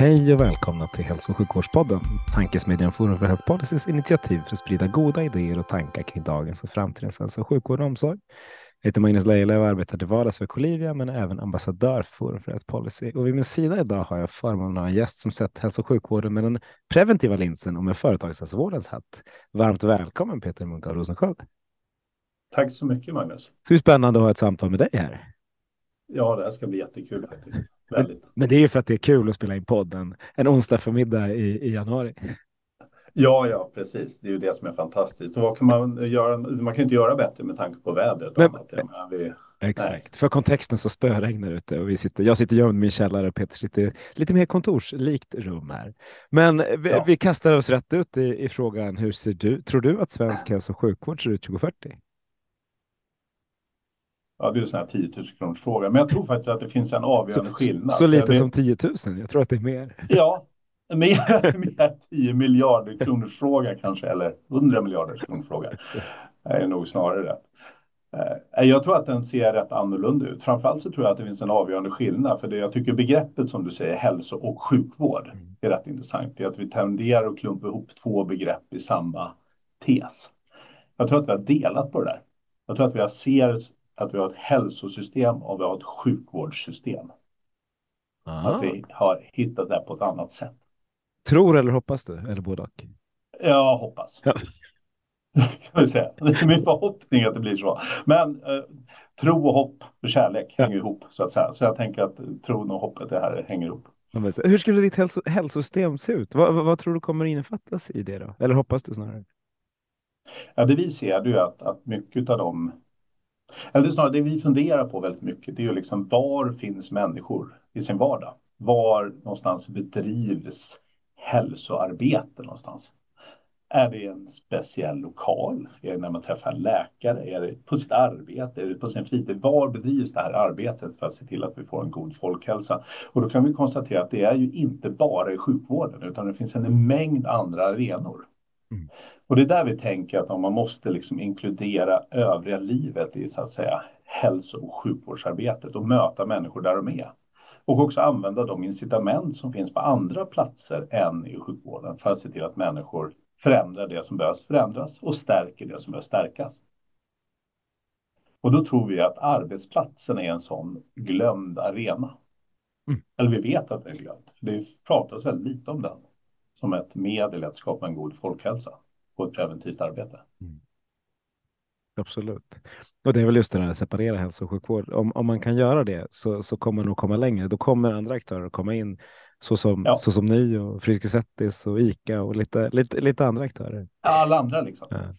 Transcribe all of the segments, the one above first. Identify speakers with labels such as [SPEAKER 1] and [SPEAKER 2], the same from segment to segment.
[SPEAKER 1] Hej och välkomna till Hälso och sjukvårdspodden, tankesmedjan Forum för Health Policys initiativ för att sprida goda idéer och tankar kring dagens och framtidens hälso och sjukvård och omsorg. Jag heter Magnus Lejelöw och arbetar till vardags för Colivia men är även ambassadör för Forum för Health Policy. Och vid min sida idag har jag förmånen att ha en gäst som sett hälso och sjukvården med den preventiva linsen och med företagshälsovårdens hatt. Varmt välkommen Peter Munk av Rosensköld.
[SPEAKER 2] Tack så mycket Magnus.
[SPEAKER 1] Så det är spännande att ha ett samtal med dig här.
[SPEAKER 2] Ja, det här ska bli jättekul faktiskt. Väldigt.
[SPEAKER 1] Men det är ju för att det är kul att spela in podden en onsdag förmiddag i, i januari.
[SPEAKER 2] Ja, ja, precis. Det är ju det som är fantastiskt. Och vad kan man göra? Man kan inte göra bättre med tanke på vädret. Jag menar, vi,
[SPEAKER 1] Exakt.
[SPEAKER 2] Nej.
[SPEAKER 1] För kontexten så spöregnar ute och vi sitter, jag sitter gömd i min källare och Peter sitter i lite mer kontorslikt rum här. Men vi,
[SPEAKER 2] Ja.
[SPEAKER 1] vi kastar oss rätt ut i, i frågan. Hur ser du? Tror du att svensk hälso och sjukvård ser ut 2040?
[SPEAKER 2] Ja, det är en sån här 10 000 kronors fråga. Men jag tror faktiskt att det finns en avgörande
[SPEAKER 1] Så,
[SPEAKER 2] skillnad.
[SPEAKER 1] så lite
[SPEAKER 2] det,
[SPEAKER 1] som 10 000. Jag tror att det är mer.
[SPEAKER 2] Ja, mer, mer 10 miljarder kronors fråga kanske. Eller 100 miljarder kronors fråga. Det är nog snarare rätt. Eh, Jag tror att den ser rätt annorlunda ut. Framförallt så tror jag att det finns en avgörande skillnad. För det jag tycker begreppet som du säger, hälso och sjukvård, är rätt intressant. Det är att vi tenderar att klumpa ihop två begrepp i samma tes. Jag tror att vi har delat på det där. Jag tror att vi har ser att vi har ett hälsosystem och vi har ett sjukvårdssystem. Att vi har hittat det på ett annat sätt.
[SPEAKER 1] Tror eller hoppas du? Eller både och?
[SPEAKER 2] Jag hoppas.
[SPEAKER 1] Ja.
[SPEAKER 2] Kan vi säga. Det är min förhoppning att det blir så. Men eh, tro och hopp och kärlek
[SPEAKER 1] Ja.
[SPEAKER 2] hänger ihop så att säga. Så jag tänker att tron och hoppet det här hänger ihop.
[SPEAKER 1] Hur skulle ditt hälso, hälsosystem se ut? Vad, vad, vad tror du kommer innefattas i det då? Eller hoppas du snarare?
[SPEAKER 2] Ja, det vi ser är ju att, att mycket av dem, eller det snarare det vi funderar på väldigt mycket, det är ju liksom var finns människor i sin vardag? Var någonstans bedrivs hälsoarbete någonstans? Är det en speciell lokal? Är det när man träffar en läkare? Är det på sitt arbete? Är det på sin fritid? Var bedrivs det här arbetet för att se till att vi får en god folkhälsa? Och då kan vi konstatera att det är ju inte bara i sjukvården utan det finns en mängd andra arenor.
[SPEAKER 1] Mm.
[SPEAKER 2] Och det är där vi tänker att om man måste liksom inkludera övriga livet i så att säga hälso och sjukvårdsarbetet och möta människor där de är. Och också använda de incitament som finns på andra platser än i sjukvården för att se till att människor förändrar det som behövs förändras och stärker det som behöver stärkas. Och då tror vi att arbetsplatsen är en sån glömd arena.
[SPEAKER 1] Mm.
[SPEAKER 2] Eller vi vet att den är glömd, för det pratas väldigt lite om den som ett medel att skapa en god folkhälsa och ett preventivt arbete.
[SPEAKER 1] Absolut. Och det är väl just det att separera hälso och sjukvård. Om, om man kan göra det så, så kommer man nog komma längre. Då kommer andra aktörer att komma in så som,
[SPEAKER 2] Ja.
[SPEAKER 1] så som ni och Friskis och Ica och lite, lite, lite andra aktörer.
[SPEAKER 2] Alla andra liksom.
[SPEAKER 1] Ja.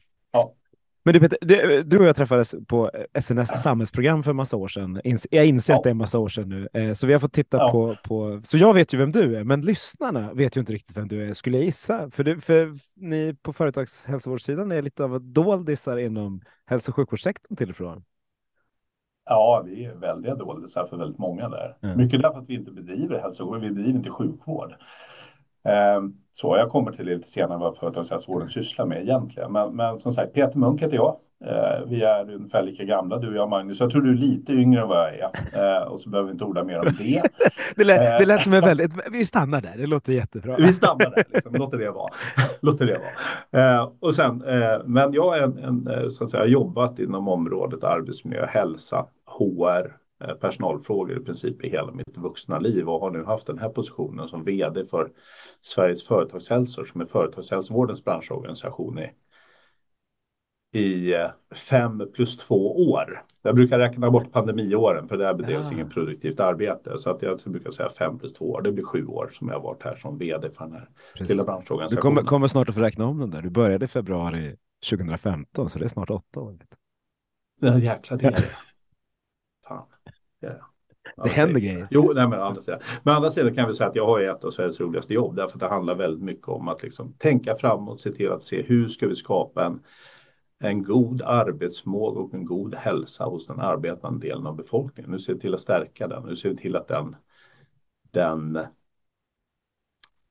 [SPEAKER 1] Men du, Peter, du, och jag träffades på SNS samhällsprogram för en massa år sedan. Jag inser
[SPEAKER 2] Ja.
[SPEAKER 1] att det är en massa år sedan nu. Eh, Så vi har fått titta
[SPEAKER 2] Ja.
[SPEAKER 1] på, på... Så jag vet ju vem du är, men lyssnarna vet ju inte riktigt vem du är, skulle jag gissa. För, du, för ni på företagshälsovårdssidan är lite av doldisar inom hälso och sjukvårdssektorn till och från.
[SPEAKER 2] Ja, vi är väldiga doldisar för väldigt många där.
[SPEAKER 1] Mm.
[SPEAKER 2] Mycket därför att vi inte bedriver hälsovård, vi bedriver inte sjukvård. Ehm, Så jag kommer till det lite senare vad företagshälsovården sysslar med egentligen. Men, men som sagt, Peter Munk heter jag. Eh, Vi är ungefär lika gamla, du och jag Magnus. Jag tror du är lite yngre än vad jag är. Eh, Och så behöver vi inte orda mer om det.
[SPEAKER 1] Det lät, det lät som en väldigt... Vi stannar där, det låter jättebra.
[SPEAKER 2] Vi stannar där, liksom. låter det vara. låter det vara. Och sen, men jag är en, en, eh, så att säga, har jobbat inom området arbetsmiljö, hälsa, HR, personalfrågor i princip i hela mitt vuxna liv och har nu haft den här positionen som vd för Sveriges företagshälsor som är företagshälsovårdens branschorganisation i, i eh, fem plus två år. Jag brukar räkna bort pandemiåren för där bedrevs
[SPEAKER 1] Ah.
[SPEAKER 2] inget produktivt arbete. Så att jag brukar säga fem plus två år. Det blir sju år som jag har varit här som vd för den här lilla
[SPEAKER 1] Precis. Du
[SPEAKER 2] branschorganisationen.
[SPEAKER 1] kommer, kommer snart att få räkna om den där. Du började i februari 2015, så det är snart åtta år.
[SPEAKER 2] Ja, jäklar, det är det. Det
[SPEAKER 1] händer grejer.
[SPEAKER 2] Jo, nej, men andra sidan. Men andra sidan kan vi säga att jag har ett av Sveriges roligaste jobb därför att det handlar väldigt mycket om att liksom tänka framåt, se till att se hur ska vi skapa en, en god arbetsmåga och en god hälsa hos den arbetande delen av befolkningen. Nu ser vi till att stärka den. Nu ser vi till att den, den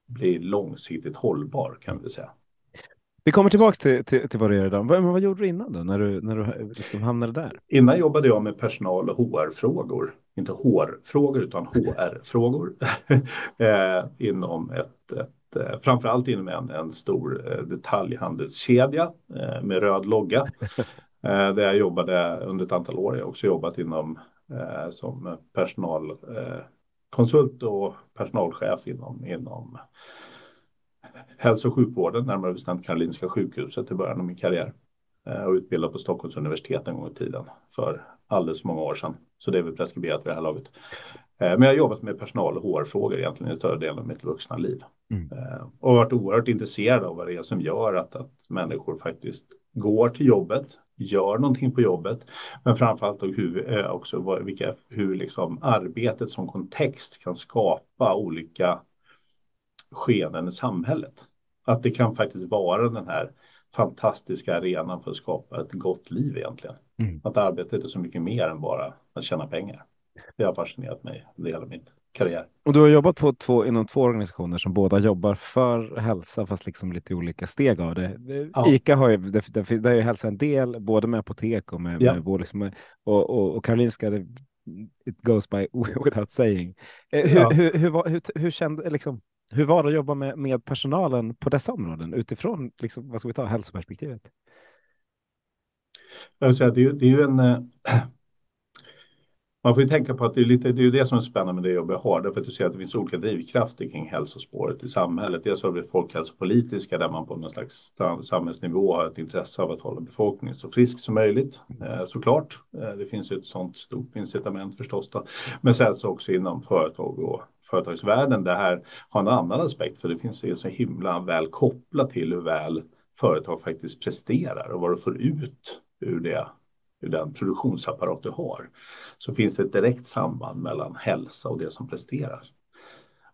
[SPEAKER 2] blir långsiktigt hållbar kan vi säga.
[SPEAKER 1] Vi kommer tillbaka till, till, till vad du gör idag. Vad, vad gjorde du innan då, när du, när du liksom hamnade där?
[SPEAKER 2] Innan jobbade jag med personal och HR-frågor. Inte HR-frågor utan HR-frågor. eh, inom ett, ett eh, framförallt inom en, en stor eh, detaljhandelskedja eh, med röd logga. Eh, där jag jobbade under ett antal år. Jag har också jobbat inom eh, som personalkonsult och personalchef inom, inom hälso och sjukvården, närmare bestämt Karolinska sjukhuset i början av min karriär eh, och utbildad på Stockholms universitet en gång i tiden för alldeles för många år sedan. Så det är väl preskriberat vid det här laget. Eh, men jag har jobbat med personal och HR-frågor egentligen i större delen av mitt vuxna liv. Mm. Eh, och varit oerhört intresserad av vad det är som gör att, att människor faktiskt går till jobbet, gör någonting på jobbet, men framförallt hur, också vilka, hur liksom arbetet som kontext kan skapa olika skeenden i samhället. Att det kan faktiskt vara den här fantastiska arenan för att skapa ett gott liv egentligen. Mm. Att arbetet är så mycket mer än bara att tjäna pengar. Det har fascinerat mig under hela min karriär.
[SPEAKER 1] Och du har jobbat på två, inom två organisationer som båda jobbar för hälsa, fast liksom lite olika steg av det. Ja. Ica har ju, det, det, det är ju hälsa en del, både med apotek och med, ja. med vård. Liksom, och, och, och Karolinska, det, it goes by without saying. Eh, hur, ja. hur, hur, hur, hur, hur kände, liksom, hur var det att jobba med, med personalen på dessa områden utifrån, liksom, vad ska vi ta, hälsoperspektivet?
[SPEAKER 2] Jag vill säga, det, är, det är ju en... Eh, man får ju tänka på att det är, lite, det är det som är spännande med det jobb jag har, därför att du ser att det finns olika drivkrafter kring hälsospåret i samhället. Dels har vi folkhälsopolitiska där man på någon slags samhällsnivå har ett intresse av att hålla befolkningen så frisk som möjligt, eh, såklart. Eh, det finns ju ett sådant stort incitament förstås. Då. Men sen så också inom företag och företagsvärlden det här har en annan aspekt för det finns ju så himla väl kopplat till hur väl företag faktiskt presterar och vad du får ut ur det ur den produktionsapparat du har så finns det ett direkt samband mellan hälsa och det som presterar.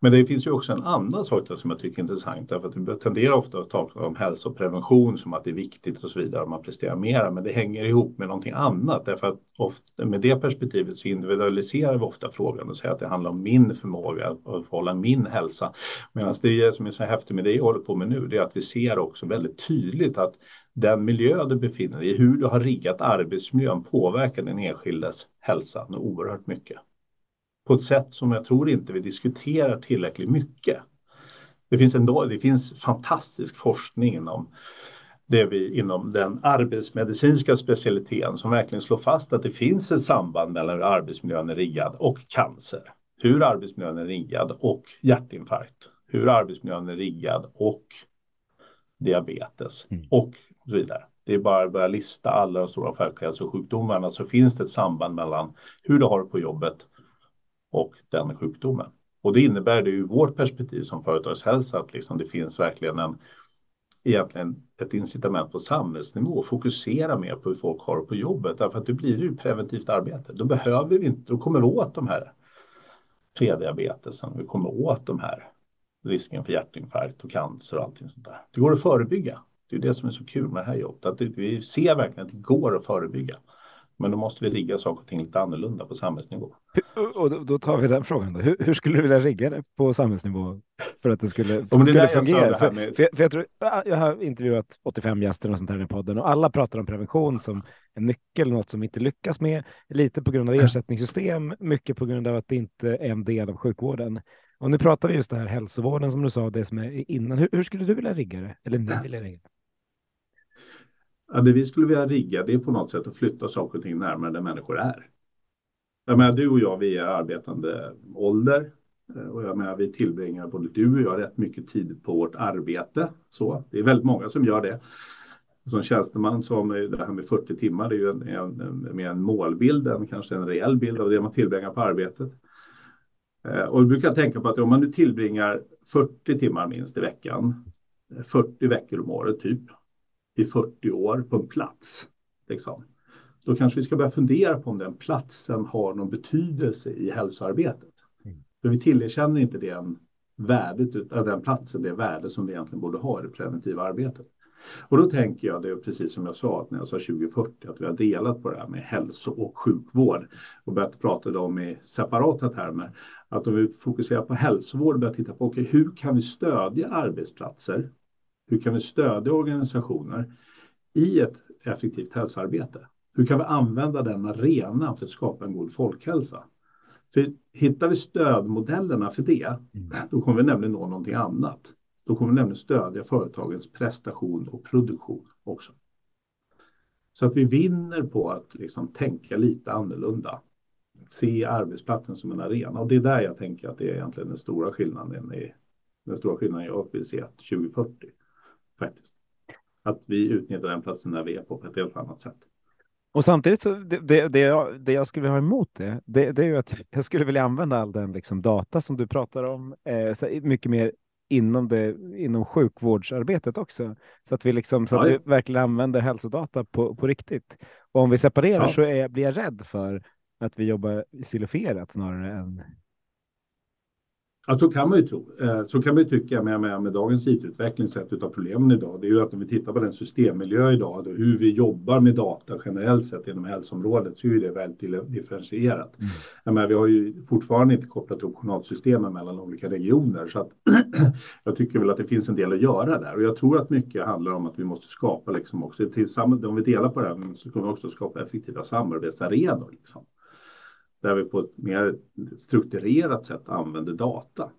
[SPEAKER 2] Men det finns ju också en annan sak som jag tycker är intressant därför att vi tenderar ofta att tala om hälsoprevention som att det är viktigt och så vidare om man presterar mera men det hänger ihop med någonting annat därför att ofta, med det perspektivet så individualiserar vi ofta frågan och säger att det handlar om min förmåga att hålla min hälsa. Medan det som är så häftigt med det jag håller på med nu det är att vi ser också väldigt tydligt att den miljö du befinner dig i, hur du har riggat arbetsmiljön påverkar den enskildes hälsa oerhört mycket på ett sätt som jag tror inte vi diskuterar tillräckligt mycket. Det finns, ändå, det finns fantastisk forskning inom, det vi, inom den arbetsmedicinska specialiteten som verkligen slår fast att det finns ett samband mellan hur arbetsmiljön är riggad och cancer. Hur arbetsmiljön är riggad och hjärtinfarkt. Hur arbetsmiljön är riggad och diabetes mm. och så vidare. Det är bara att börja lista alla de stora folkhälsosjukdomarna så finns det ett samband mellan hur du har det på jobbet och den sjukdomen. Och det innebär det ur vårt perspektiv som företagshälsa att liksom det finns verkligen en egentligen ett incitament på samhällsnivå att fokusera mer på hur folk har det på jobbet därför att det blir ju preventivt arbete. Då behöver vi inte, då kommer vi åt de här prediabetesen, vi kommer åt de här risken för hjärtinfarkt och cancer och allting sånt där. Det går att förebygga. Det är det som är så kul med det här jobbet, att vi ser verkligen att det går att förebygga. Men då måste vi rigga saker och ting lite annorlunda på samhällsnivå.
[SPEAKER 1] Och då tar vi den frågan. Då. Hur, hur skulle du vilja rigga det på samhällsnivå för att det skulle, det skulle fungera? För, med... för, för, jag, tror, jag har intervjuat 85 gäster och sånt här i podden och alla pratar om prevention som en nyckel, något som vi inte lyckas med. Lite på grund av ersättningssystem, mycket på grund av att det inte är en del av sjukvården. Och nu pratar vi just det här hälsovården som du sa, det som är innan. Hur, hur skulle du vilja rigga det? Eller ni vilja rigga det?
[SPEAKER 2] Ja, det vi skulle vilja rigga det är på något sätt att flytta saker och ting närmare där människor är. Jag menar, du och jag, vi är arbetande ålder eh, och jag menar, vi tillbringar både du och jag rätt mycket tid på vårt arbete. Så det är väldigt många som gör det. Som tjänsteman så har det här med 40 timmar, det är ju en, en, en, mer en målbild än kanske en reell bild av det man tillbringar på arbetet. Eh, och vi brukar tänka på att om man nu tillbringar 40 timmar minst i veckan, eh, 40 veckor om året typ, i 40 år på en plats. Liksom. då kanske vi ska börja fundera på om den platsen har någon betydelse i hälsoarbetet. Mm. För vi tillerkänner inte den värdet av den platsen, det värde som det egentligen borde ha i det preventiva arbetet. Och då tänker jag, det är precis som jag sa, att när jag sa 2040, att vi har delat på det här med hälso och sjukvård och börjat prata om i separata termer. Att om vi fokuserar på hälsovård och börjar titta på okay, hur kan vi stödja arbetsplatser? Hur kan vi stödja organisationer i ett effektivt hälsoarbete? Hur kan vi använda den arenan för att skapa en god folkhälsa? För hittar vi stödmodellerna för det, mm. då kommer vi nämligen nå någonting annat. Då kommer vi nämligen stödja företagens prestation och produktion också. Så att vi vinner på att liksom tänka lite annorlunda. Se arbetsplatsen som en arena. Och det är där jag tänker att det är egentligen den stora skillnaden. I, den stora skillnaden jag vill se 2040. Faktiskt. Att vi utnyttjar den platsen när vi är på, på ett helt annat sätt.
[SPEAKER 1] Och samtidigt så det, det, det, jag, det jag skulle ha emot det, det, det är ju att jag skulle vilja använda all den liksom data som du pratar om eh, mycket mer inom, det, inom sjukvårdsarbetet också. Så att vi liksom, så att vi verkligen använder hälsodata på, på riktigt. Och om vi separerar ja. så är, blir jag rädd för att vi jobbar silifierat snarare än
[SPEAKER 2] Ja, så kan man ju tro. Eh, så kan man ju tycka med, med, med dagens IT-utveckling sett utav problemen idag. Det är ju att om vi tittar på den systemmiljö idag, då, hur vi jobbar med data generellt sett inom hälsoområdet, så är det väldigt differentierat. Mm. Men vi har ju fortfarande inte kopplat ihop journalsystemen mellan olika regioner, så att jag tycker väl att det finns en del att göra där. Och jag tror att mycket handlar om att vi måste skapa liksom också tillsammans, om vi delar på det här, så kommer vi också skapa effektiva samarbetsarenor. Liksom där vi på ett mer strukturerat sätt använder data.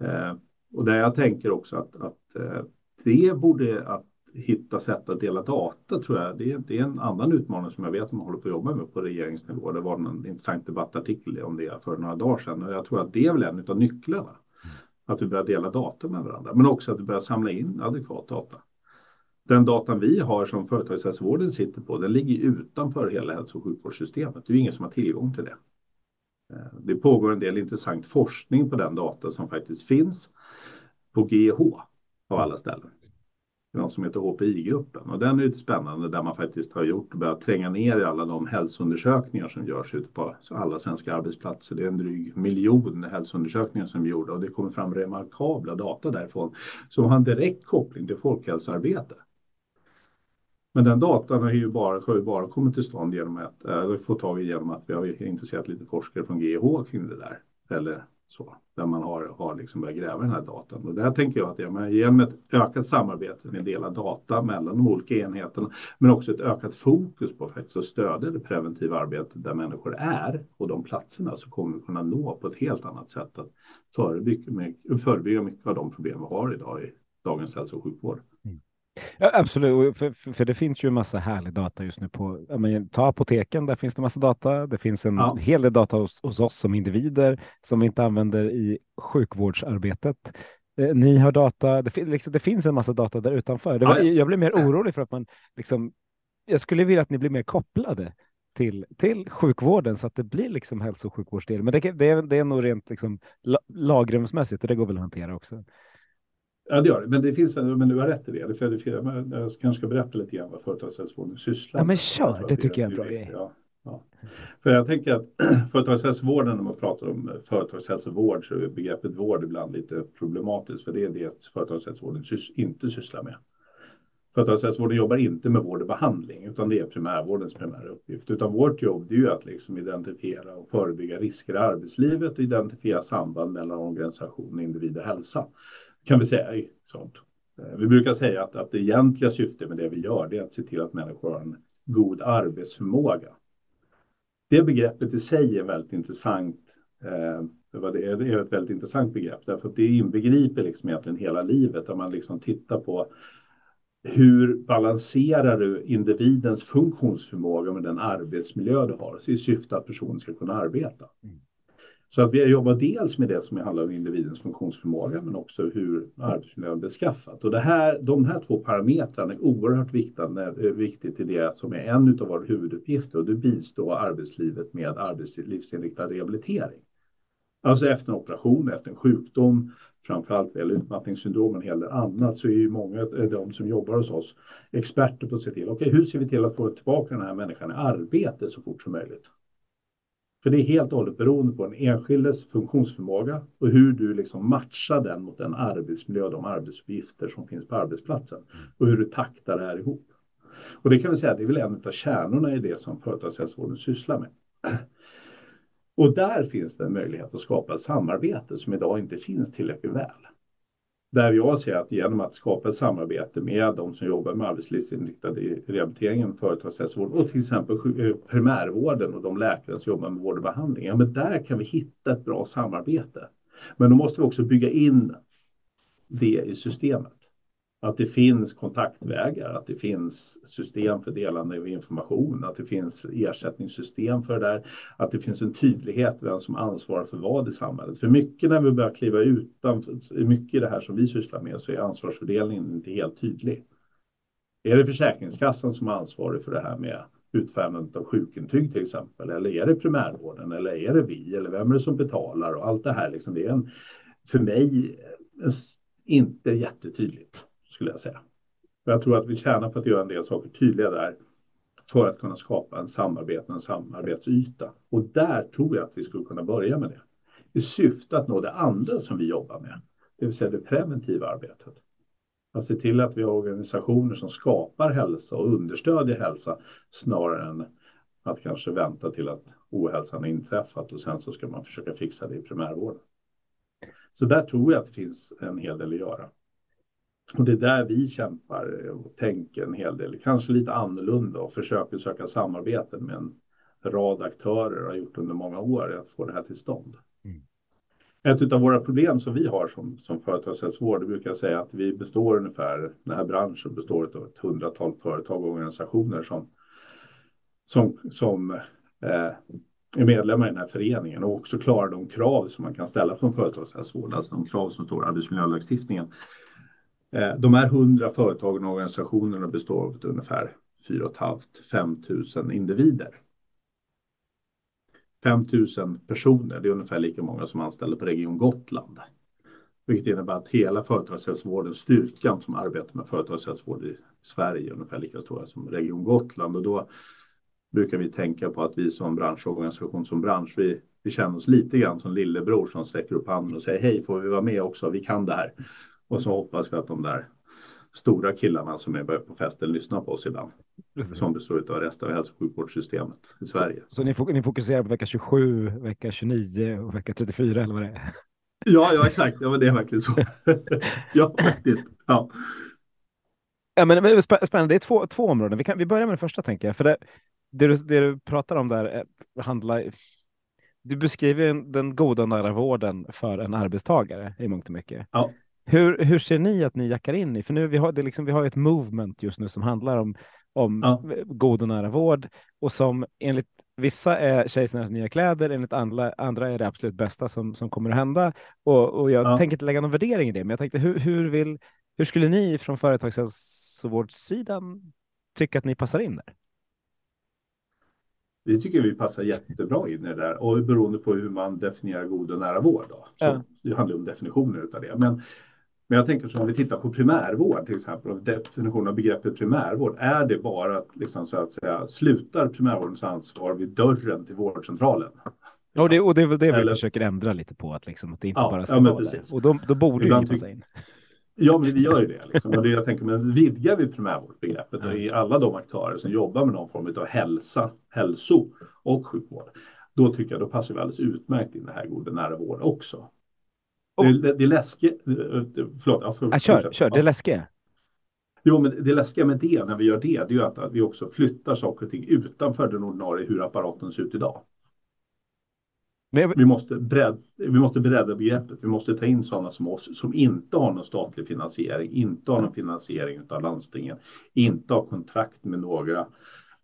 [SPEAKER 2] Eh, och där jag tänker också att, att eh, det borde att hitta sätt att dela data tror jag, det, det, är en annan utmaning som jag vet att man håller på att jobba med på regeringsnivå. Det var en intressant debattartikel om det för några dagar sedan och jag tror att det är väl en av nycklarna. Mm. Att vi börjar dela data med varandra, men också att vi börjar samla in adekvat data den datan vi har som företagshälsovården sitter på, den ligger utanför hela hälso och sjukvårdssystemet. Det är ingen som har tillgång till det. Eh, det pågår en del intressant forskning på den data som faktiskt finns på GH av alla ställen. Det är något som heter HPI-gruppen och den är lite spännande där man faktiskt har gjort och börjat tränga ner i alla de hälsoundersökningar som görs ute på alla svenska arbetsplatser. Det är en dryg miljon hälsoundersökningar som är gjorda och det kommer fram remarkabla data därifrån som har en direkt koppling till folkhälsoarbete. Men den datan har ju bara, har ju bara kommit till stånd genom att eh, eller få tag i genom att vi har intresserat lite forskare från GH kring det där. Eller så, där man har, har liksom börjat gräva den här datan. Och där tänker jag att ja, genom ett ökat samarbete med dela data mellan de olika enheterna, men också ett ökat fokus på faktiskt att stödja det preventiva arbetet där människor är och de platserna så kommer vi kunna nå på ett helt annat sätt att förebygga, förebygga mycket av de problem vi har idag i dagens hälso och sjukvård.
[SPEAKER 1] Ja, absolut, för, för, för, det finns ju en massa härlig data just nu på, men, ta apoteken, där finns det massa data. Det finns en ja. hel del data hos, hos, oss som individer som vi inte använder i sjukvårdsarbetet. Eh, ni har data, det, liksom, det, finns en massa data där utanför. Var, ja, ja. Jag blir mer orolig för att man liksom, jag skulle vilja att ni blir mer kopplade till, till sjukvården så att det blir liksom hälso och sjukvårdsdel. Men det, det, är, det är nog rent liksom, lagrumsmässigt och det går väl att hantera också.
[SPEAKER 2] Ja, det gör det. Men det finns en, men du har rätt i det. För det jag kanske ska berätta lite grann vad företagshälsovården sysslar
[SPEAKER 1] med. Ja, men kör. Det tycker jag är en bra grej. Ja,
[SPEAKER 2] ja. För jag tänker att företagshälsovården, när man pratar om företagshälsovård, så är begreppet vård ibland lite problematiskt. För det är det företagshälsovården sys inte sysslar med. Företagshälsovården jobbar inte med vård och behandling, utan det är primärvårdens primära uppgift. Utan vårt jobb är ju att liksom identifiera och förebygga risker i arbetslivet och identifiera samband mellan organisation, individ och hälsa kan vi säga i sånt. Eh, vi brukar säga att, att det egentliga syftet med det vi gör det är att se till att människor har en god arbetsförmåga. Det begreppet i sig är väldigt intressant. Eh, det är ett väldigt intressant begrepp därför att det inbegriper liksom egentligen hela livet där man liksom tittar på hur balanserar du individens funktionsförmåga med den arbetsmiljö du har i syfte att personen ska kunna arbeta. Mm. Så att vi jobbat dels med det som handlar om individens funktionsförmåga men också hur arbetsmiljön är beskaffat. Och det här, de här två parametrarna är oerhört viktiga, viktigt i det som är en av våra huvuduppgifter och det bistår arbetslivet med arbetslivsinriktad rehabilitering. Alltså efter en operation, efter en sjukdom, framförallt vad gäller utmattningssyndrom och en hel del annat så är ju många av de som jobbar hos oss experter på att se till, okej, okay, hur ser vi till att få tillbaka den här människan i arbete så fort som möjligt? För det är helt och hållet beroende på den enskildes funktionsförmåga och hur du liksom matchar den mot den arbetsmiljö och de arbetsuppgifter som finns på arbetsplatsen och hur du taktar det här ihop. Och det kan vi säga, det är väl en av kärnorna i det som företagshälsovården sysslar med. Och där finns det en möjlighet att skapa ett samarbete som idag inte finns tillräckligt väl. Där jag ser att genom att skapa ett samarbete med de som jobbar med arbetslivsinriktad rehabilitering, företagshälsovård och till exempel eh, primärvården och de läkare som jobbar med vård och behandling. Ja, men där kan vi hitta ett bra samarbete. Men då måste vi också bygga in det i systemet. Att det finns kontaktvägar, att det finns system för delande av information, att det finns ersättningssystem för det där, att det finns en tydlighet vem som ansvarar för vad i samhället. För mycket när vi börjar kliva utanför, mycket i det här som vi sysslar med så är ansvarsfördelningen inte helt tydlig. Är det Försäkringskassan som är ansvarig för det här med utfärdandet av sjukintyg till exempel? Eller är det primärvården? Eller är det vi? Eller vem är det som betalar? Och allt det här, liksom, det är en, för mig en, inte jättetydligt skulle jag säga. Jag tror att vi tjänar på att göra en del saker tydliga där för att kunna skapa en samarbete, en samarbetsyta. Och där tror jag att vi skulle kunna börja med det. I syfte att nå det andra som vi jobbar med, det vill säga det preventiva arbetet. Att se till att vi har organisationer som skapar hälsa och understödjer hälsa snarare än att kanske vänta till att ohälsan har inträffat och sen så ska man försöka fixa det i primärvården. Så där tror jag att det finns en hel del att göra. Och det är där vi kämpar och tänker en hel del, kanske lite annorlunda och försöker söka samarbeten med en rad aktörer och har gjort under många år att få det här till stånd. Mm. Ett av våra problem som vi har som, som företagshälsovård, brukar jag säga att vi består ungefär, den här branschen består av ett hundratal företag och organisationer som, som, som eh, är medlemmar i den här föreningen och också klarar de krav som man kan ställa på en företagshälsovård, alltså de krav som står i arbetsmiljölagstiftningen. Eh, de här hundra företagen och organisationerna består av ungefär 4 500 000 individer. 5 000 personer, det är ungefär lika många som anställda på Region Gotland. Vilket innebär att hela företagshälsovården, styrkan som arbetar med företagshälsovård i Sverige är ungefär lika stora som Region Gotland. Och då brukar vi tänka på att vi som branschorganisation, som bransch, vi, vi känner oss lite grann som lillebror som sträcker upp handen och säger hej, får vi vara med också? Vi kan det här. Och så hoppas vi att de där stora killarna som är på festen lyssnar på oss ibland. Precis. Som består av resten av hälso och sjukvårdssystemet i Sverige.
[SPEAKER 1] Så, så ni, ni, fokuserar på vecka 27, vecka 29 och vecka 34 eller vad det är?
[SPEAKER 2] Ja, ja exakt. Ja, men det är verkligen så. ja, faktiskt. Ja.
[SPEAKER 1] Ja, men, men spännande. Det är två, två områden. Vi, kan, vi börjar med det första, tänker jag. För det, det, du, det du pratar om där eh, handlar... Du beskriver den goda nära vården för en arbetstagare i mångt och mycket.
[SPEAKER 2] Ja.
[SPEAKER 1] Hur, hur ser ni att ni jackar in i? För nu vi har det liksom, vi har ett movement just nu som handlar om, om ja. god och nära vård och som enligt vissa är kejsarens nya kläder, enligt andra, andra är det absolut bästa som, som kommer att hända. Och, och jag ja. tänker inte lägga någon värdering i det, men jag tänkte hur, hur, vill, hur skulle ni från företagshälsovårdssidan tycka att ni passar in där?
[SPEAKER 2] Vi tycker vi passar jättebra in i det där och beroende på hur man definierar god och nära vård. Då. Så ja. Det handlar om definitioner av det. Men men jag tänker så om vi tittar på primärvård till exempel och definitionen av begreppet primärvård. Är det bara att liksom så att säga slutar primärvårdens ansvar vid dörren till vårdcentralen?
[SPEAKER 1] Ja, det, och det är väl det Eller, vi försöker ändra lite på, att, liksom, att det inte ja, bara ska ja, vara det. Och då, då borde det ju passa in.
[SPEAKER 2] Ja, men vi gör ju det. Liksom. Och det jag tänker, men vidgar vi primärvårdsbegreppet och i alla de aktörer som jobbar med någon form av hälsa, hälso och sjukvård, då tycker jag då passar vi alldeles utmärkt in i det här goda nära vård också. Det, läskigt. Förlåt.
[SPEAKER 1] Ja, kör, kör, det är läskigt.
[SPEAKER 2] Jo, men det läskiga med det när vi gör det, det är att, att vi också flyttar saker och ting utanför den ordinarie hur apparaten ser ut idag. Jag... Vi, måste bredda, vi måste bredda begreppet. Vi måste ta in sådana som oss som inte har någon statlig finansiering, inte har någon finansiering av landstingen, inte har kontrakt med några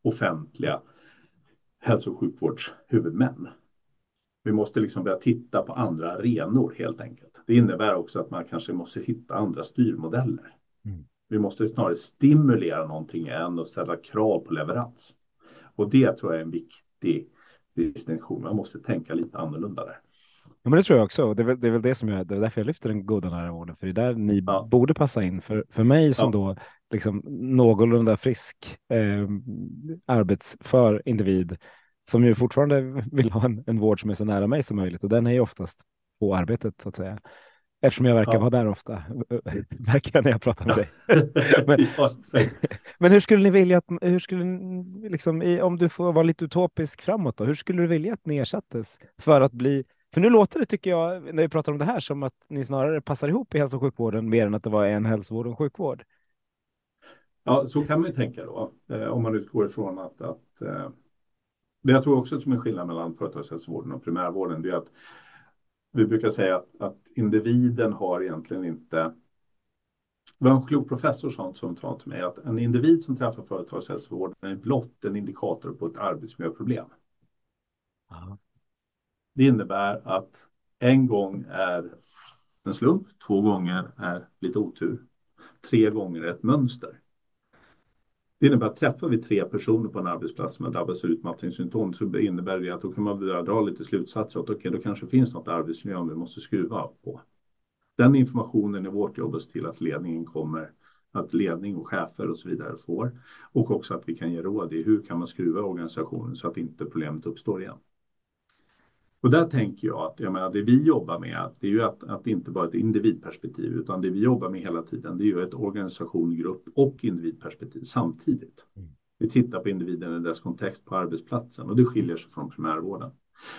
[SPEAKER 2] offentliga hälso och sjukvårdshuvudmän. Vi måste liksom börja titta på andra arenor helt enkelt. Det innebär också att man kanske måste hitta andra styrmodeller. Mm. Vi måste snarare stimulera någonting än att ställa krav på leverans. Och det tror jag är en viktig distinktion. Man måste tänka lite annorlunda där.
[SPEAKER 1] Ja, men det tror jag också. Det är väl det, är väl det som jag, det är därför jag lyfter den goda nära för det är där ni ja. borde passa in. För, för mig som ja. då liksom någorlunda frisk eh, arbetsför individ som ju fortfarande vill ha en, en vård som är så nära mig som möjligt och den är ju oftast på arbetet så att säga. Eftersom jag verkar ja. vara där ofta, märker jag när jag pratar med dig. men, men, hur skulle ni vilja att, hur skulle liksom, om du får vara lite utopisk framåt då, hur skulle du vilja att ni ersattes för att bli för nu låter det, tycker jag, när vi pratar om det här, som att ni snarare passar ihop i hälso och sjukvården mer än att det var en hälsovård och en sjukvård.
[SPEAKER 2] Ja, så kan man ju tänka då, eh, om man utgår ifrån att, att eh, det jag tror också som är skillnad mellan företagshälsovården och primärvården, det är att vi brukar säga att, att individen har egentligen inte det var en klok professor som, som sa till mig att en individ som träffar företagshälsovården är blott en indikator på ett arbetsmiljöproblem. Aha. Det innebär att en gång är en slump, två gånger är lite otur, tre gånger är ett mönster. Det innebär att träffar vi tre personer på en arbetsplats som har drabbats av utmattningssymptom så innebär det att då kan man börja dra lite slutsatser att okej, okay, då kanske finns något arbetsmiljö vi måste skruva på. Den informationen är vårt jobb att se till att ledningen kommer, att ledning och chefer och så vidare får och också att vi kan ge råd i hur kan man skruva organisationen så att inte problemet uppstår igen. Och där tänker jag att jag menar, det vi jobbar med, det är ju att, att inte bara ett individperspektiv, utan det vi jobbar med hela tiden, det är ju ett organisation, grupp och individperspektiv samtidigt. Mm. Vi tittar på individen i dess kontext på arbetsplatsen och det skiljer sig från primärvården.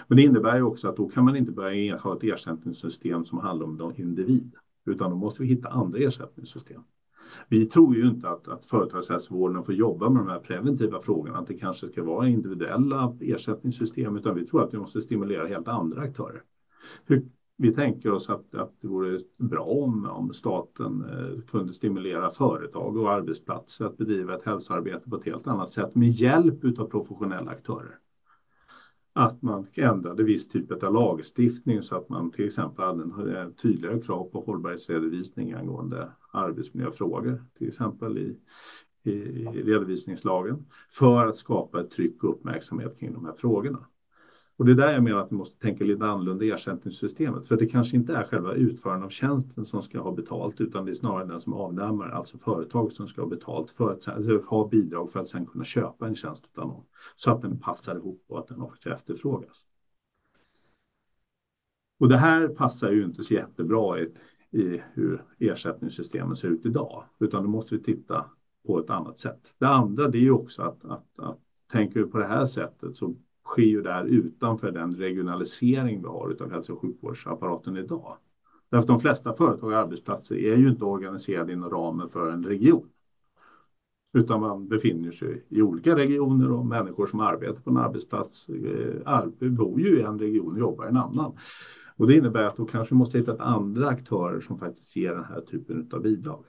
[SPEAKER 2] Men det innebär ju också att då kan man inte börja ha ett ersättningssystem som handlar om individ, utan då måste vi hitta andra ersättningssystem. Vi tror ju inte att, att företagshälsovården får jobba med de här preventiva frågorna, att det kanske ska vara individuella ersättningssystem, utan vi tror att vi måste stimulera helt andra aktörer. Hur, vi tänker oss att, att det vore bra om, om staten eh, kunde stimulera företag och arbetsplatser att bedriva ett hälsoarbete på ett helt annat sätt med hjälp av professionella aktörer att man ändrade viss typ av lagstiftning så att man till exempel hade en eh, tydligare krav på hållbarhetsredovisning angående arbetsmiljöfrågor, till exempel i, i, redovisningslagen, för att skapa ett tryck och uppmärksamhet kring de här frågorna. Och det är där jag menar att vi måste tänka lite annorlunda i ersättningssystemet. För det kanske inte är själva utföraren av tjänsten som ska ha betalt, utan det är snarare den som avnämar, alltså företag som ska ha betalt för att sen, ha bidrag för att sedan kunna köpa en tjänst av någon. Så att den passar ihop och att den också efterfrågas. Och det här passar ju inte så jättebra i, i hur ersättningssystemen ser ut idag, utan då måste vi titta på ett annat sätt. Det andra det är ju också att, att, att tänker vi på det här sättet så sker ju där utanför den regionalisering vi har av hälso och sjukvårdsapparaten idag. Därför de flesta företag och arbetsplatser är ju inte organiserade inom ramen för en region. Utan man befinner sig i olika regioner och människor som arbetar på en arbetsplats eh, bor ju i en region och jobbar i en annan. Och det innebär att då kanske vi måste hitta andra aktörer som faktiskt ger den här typen av bidrag.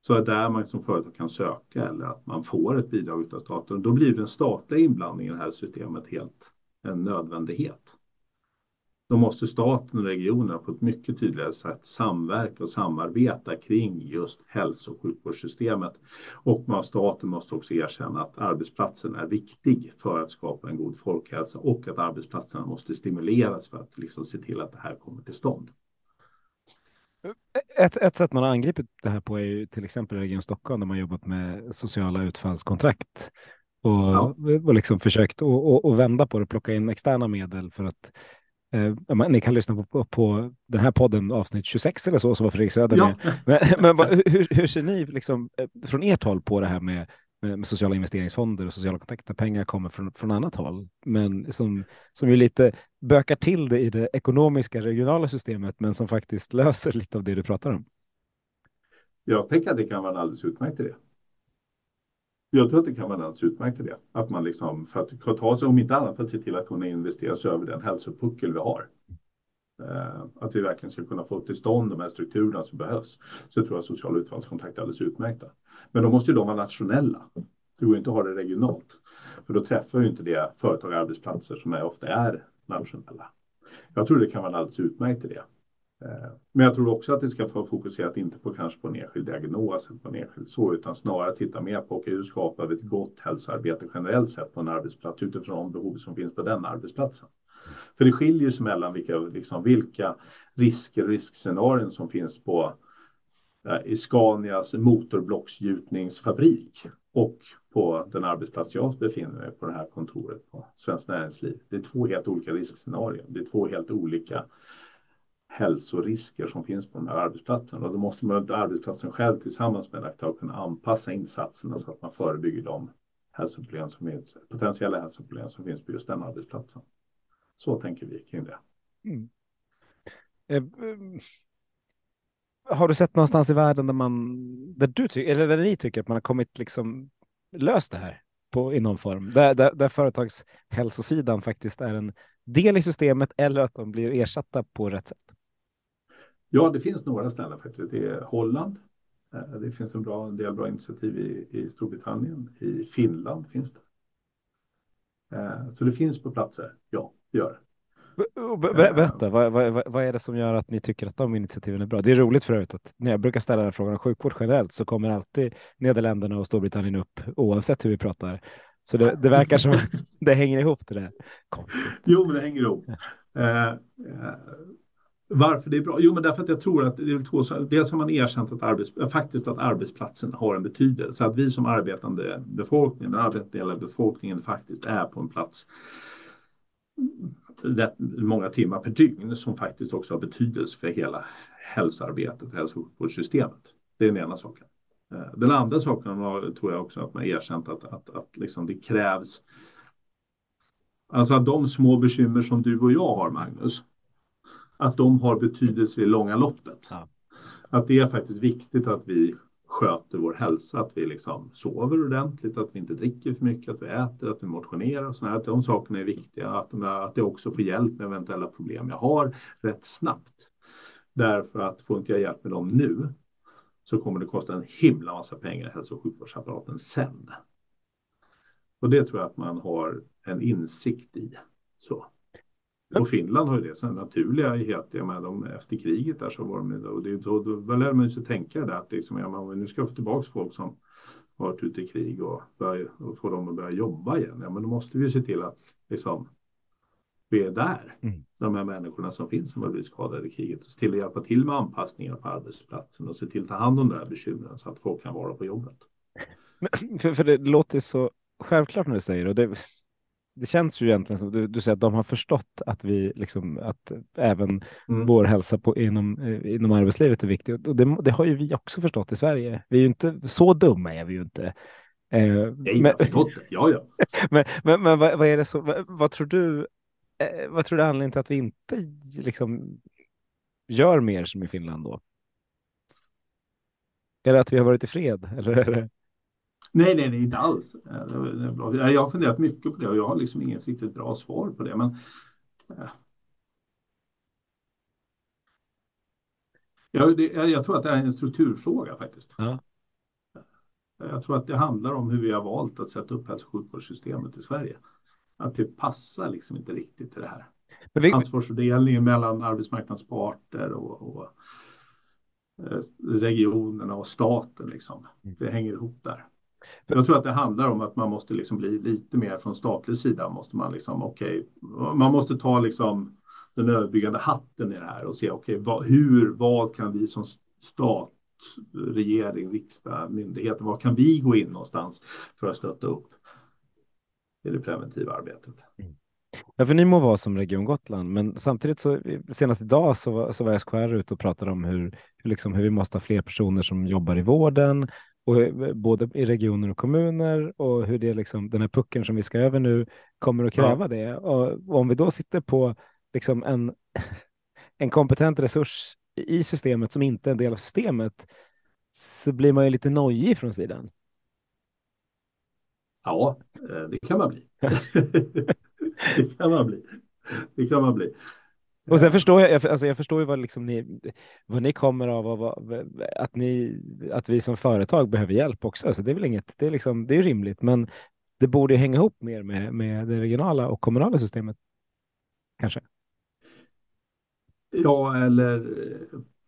[SPEAKER 2] Så är där man som företag kan söka eller att man får ett bidrag av staten. Då blir den statliga inblandningen i det här systemet helt en nödvändighet. Då måste staten och regionerna på ett mycket tydligare sätt samverka och samarbeta kring just hälso och sjukvårdssystemet. Och staten måste också erkänna att arbetsplatsen är viktig för att skapa en god folkhälsa och att arbetsplatserna måste stimuleras för att liksom se till att det här kommer till stånd.
[SPEAKER 1] Ett, ett sätt man har angripit det här på är ju till exempel i Region Stockholm där man jobbat med sociala utfallskontrakt och, ja. och liksom försökt att vända på det, plocka in externa medel för att eh, ni kan lyssna på, på den här podden avsnitt 26 eller så som var Fredrik Söder ja. med. Men, men hur, hur, ser ni liksom, eh, från ert håll på det här med med, med, sociala investeringsfonder och sociala kontakter. Pengar kommer från, från annat håll, men som, som ju lite bökar till det i det ekonomiska regionala systemet, men som faktiskt löser lite av det du pratar om.
[SPEAKER 2] Jag tänker att det kan vara en alldeles utmärkt idé. Jag tror att det kan vara en alldeles utmärkt idé. Att man liksom, för att ta sig, om inte annat, för att se till att kunna investera sig över den hälsopuckel vi har. Eh, att vi verkligen ska kunna få till stånd de här strukturerna som behövs. Så jag tror jag sociala utfallskontakter är alldeles utmärkta. Men då måste ju de vara nationella. Det går inte att ha det regionalt. För då träffar ju inte det företag och arbetsplatser som är, ofta är nationella. Jag tror det kan vara en alldeles utmärkt idé. det. Eh, men jag tror också att det ska vara fokuserat inte på kanske på en enskild diagnos eller på en enskild så, utan snarare titta mer på okay, hur skapar vi ett gott hälsoarbete generellt sett på en arbetsplats utifrån de behov som finns på den arbetsplatsen. För det skiljer sig mellan vilka, liksom, vilka risker och riskscenarion som finns på Eh, i Scanias motorblocksgjutningsfabrik och på den arbetsplats jag befinner mig på det här kontoret på Svenskt Näringsliv. Det är två helt olika riskscenarier. Det är två helt olika hälsorisker som finns på den här arbetsplatsen. Och då måste man arbetsplatsen själv tillsammans med en aktör kunna anpassa insatserna så att man förebygger de hälsoproblem som finns, potentiella hälsoproblem som finns på just den arbetsplatsen. Så tänker vi kring det. Mm.
[SPEAKER 1] Eh, eh, har du sett någonstans i världen där man, där du tycker, eller där ni tycker att man har kommit liksom löst det här på, i någon form, där, där, där företagshälsosidan faktiskt är en del i systemet eller att de blir ersatta på rätt sätt?
[SPEAKER 2] Ja, det finns några ställen faktiskt. Det är Holland. Eh, det finns en, bra, en del bra initiativ i, i Storbritannien. I Finland finns det. Eh, så det finns på platser. Ja, det gör det.
[SPEAKER 1] Berätta, vad, vad, vad, är det som gör att ni tycker att de initiativen är bra? Det är roligt för övrigt att när jag brukar ställa den frågan om sjukvård generellt så kommer alltid Nederländerna och Storbritannien upp oavsett hur vi pratar. Så det, det verkar som det hänger ihop det där.
[SPEAKER 2] Konstigt. Jo, men det hänger ihop. Eh, eh, varför det är bra? Jo, men därför att jag tror att det är två Dels har man erkänt att, arbets, faktiskt att arbetsplatsen har en betydelse. Att vi som arbetande befolkning, den arbetande delen av befolkningen faktiskt är på en plats rätt många timmar per dygn som faktiskt också har betydelse för hela hälsoarbetet, hälso och sjukvårdssystemet. Det är den ena saken. Eh, den andra saken var, tror jag också att man erkänt att, att, att liksom det krävs Alltså att de små bekymmer som du och jag har, Magnus, att de har betydelse i långa loppet. Ja. Att det är faktiskt viktigt att vi sköter vår hälsa, att vi liksom sover ordentligt, att vi inte dricker för mycket, att vi äter, att vi motionerar och sådär. Att de sakerna är viktiga, att, de, att jag också får hjälp med eventuella problem jag har rätt snabbt. Därför att får inte jag hjälp med dem nu så kommer det kosta en himla massa pengar i hälso och sjukvårdsapparaten sen. Och det tror jag att man har en insikt i. Så. Och Finland har ju det sen naturliga helt, jag menar, de, efter kriget där så var de och det, då, då, då lär man sig tänka det att liksom, ja, man, nu ska jag få tillbaka folk som varit ute i krig och, börja, och få dem att börja jobba igen. Ja, men då måste vi se till att liksom, vi är där, mm. de här människorna som finns som har blivit skadade i kriget. Och se till att hjälpa till med anpassningar på arbetsplatsen och se till att ta hand om de här bekymren så att folk kan vara på jobbet.
[SPEAKER 1] Men, för, för det låter så självklart när du säger det. det det känns ju egentligen som du, du säger att de har förstått att vi liksom att även mm. vår hälsa på, inom, eh, inom arbetslivet är viktig. Och det, det, har ju vi också förstått i Sverige. Vi är ju inte så dumma är vi ju inte.
[SPEAKER 2] Eh, Nej, men, förstått det. Ja, ja.
[SPEAKER 1] men, men, men vad, vad, är det så, vad, vad, tror du? Eh, vad tror du är anledningen till att vi inte liksom gör mer som i Finland då? Är det att vi har varit i fred? Eller.
[SPEAKER 2] Nej, nej, nej, inte alls. Jag har funderat mycket på det och jag har liksom inget riktigt bra svar på det. Men jag, det, jag tror att det är en strukturfråga faktiskt. Ja. Jag tror att det handlar om hur vi har valt att sätta upp hälso och sjukvårdssystemet i Sverige. Att det passar liksom inte riktigt till det här. Vi... Ansvarsfördelningen mellan arbetsmarknadsparter och, och eh, regionerna och staten. Liksom. Mm. Det hänger ihop där. Jag tror att det handlar om att man måste liksom bli lite mer från statlig sida. Måste man, liksom, okay, man måste ta liksom den överbyggande hatten i det här och se okay, vad, hur, vad kan vi som stat, regering, riksdag, myndigheter, vad kan vi gå in någonstans för att stötta upp i det preventiva arbetet? Mm.
[SPEAKER 1] Ja, för ni må vara som Region Gotland, men samtidigt så senast idag så var, så var SKR ute och pratade om hur, hur, liksom, hur vi måste ha fler personer som jobbar i vården, och, både i regioner och kommuner och hur det liksom, den här pucken som vi ska över nu kommer att kräva ja. det. Och, och, om vi då sitter på liksom en, en kompetent resurs i systemet som inte är en del av systemet så blir man ju lite nojig från sidan.
[SPEAKER 2] Ja, eh, det kan man bli. det kan man bli. Det kan man bli.
[SPEAKER 1] Och sen förstår jag, alltså jag förstår ju vad, liksom ni, vad ni kommer av och vad, att, ni, att vi som företag behöver hjälp också. Så det är väl inget, det är, liksom, det är rimligt, men det borde hänga ihop mer med, med det regionala och kommunala systemet. Kanske.
[SPEAKER 2] Ja, eller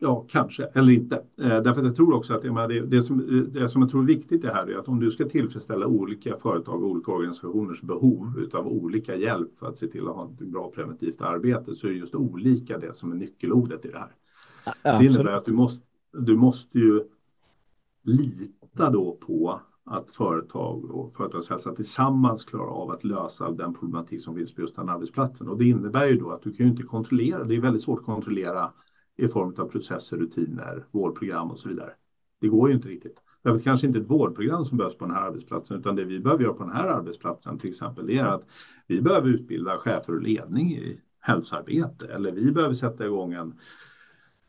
[SPEAKER 2] ja, kanske, eller inte. Eh, därför att jag tror också att det, det, som, det som jag tror är viktigt är här är att om du ska tillfredsställa olika företag och olika organisationers behov av olika hjälp för att se till att ha ett bra preventivt arbete så är det just olika det som är nyckelordet i det här. Ja, det innebär att du måste, du måste ju lita då på att företag och företagshälsa tillsammans klarar av att lösa den problematik som finns på just den arbetsplatsen. Och det innebär ju då att du kan ju inte kontrollera, det är väldigt svårt att kontrollera i form av processer, rutiner, vårdprogram och så vidare. Det går ju inte riktigt. Därför det kanske inte är ett vårdprogram som behövs på den här arbetsplatsen, utan det vi behöver göra på den här arbetsplatsen till exempel, det är att vi behöver utbilda chefer och ledning i hälsoarbete, eller vi behöver sätta igång en,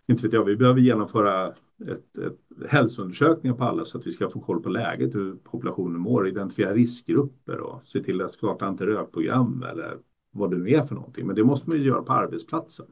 [SPEAKER 2] inte vet jag, vi behöver genomföra ett, ett hälsoundersökningar på alla så att vi ska få koll på läget, hur populationen mår, identifiera riskgrupper och se till att starta antirökprogram eller vad det nu är för någonting. Men det måste man ju göra på arbetsplatsen.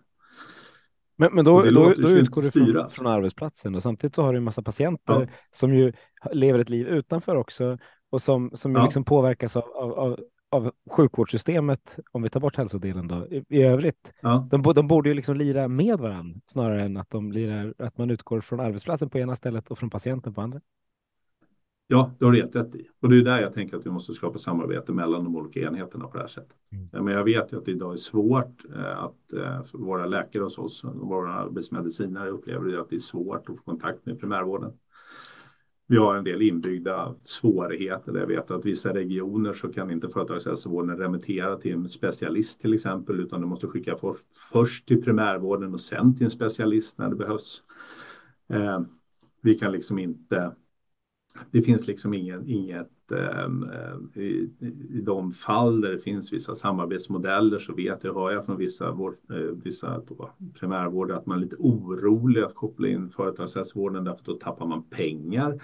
[SPEAKER 1] Men, men då, då, då utgår du från, från, arbetsplatsen och samtidigt så har du en massa patienter ja. som ju lever ett liv utanför också och som, som ja. liksom påverkas av, av, av, av sjukvårdssystemet, om vi tar bort hälsodelen då, i, i övrigt. Ja. De, de borde ju liksom lira med varandra snarare än att, de lirar, att man utgår från arbetsplatsen på ena stället och från patienten på andra.
[SPEAKER 2] Ja, det har du helt rätt i. Och det är där jag tänker att vi måste skapa samarbete mellan de olika enheterna på det här sättet. Mm. Men jag vet ju att det idag är svårt eh, att eh, våra läkare hos oss, våra arbetsmedicinare upplever att det är svårt att få kontakt med primärvården. Vi har en del inbyggda svårigheter. Jag vet att vissa regioner så kan inte företagshälsovården remittera till en specialist till exempel, utan du måste skicka för, först till primärvården och sen till en specialist när det behövs. Eh, vi kan liksom inte det finns liksom ingen, inget eh, i, i de fall där det finns vissa samarbetsmodeller så vet jag, hör jag från vissa, vård, eh, vissa då, primärvårdare att man är lite orolig att koppla in företagshälsovården därför då tappar man pengar.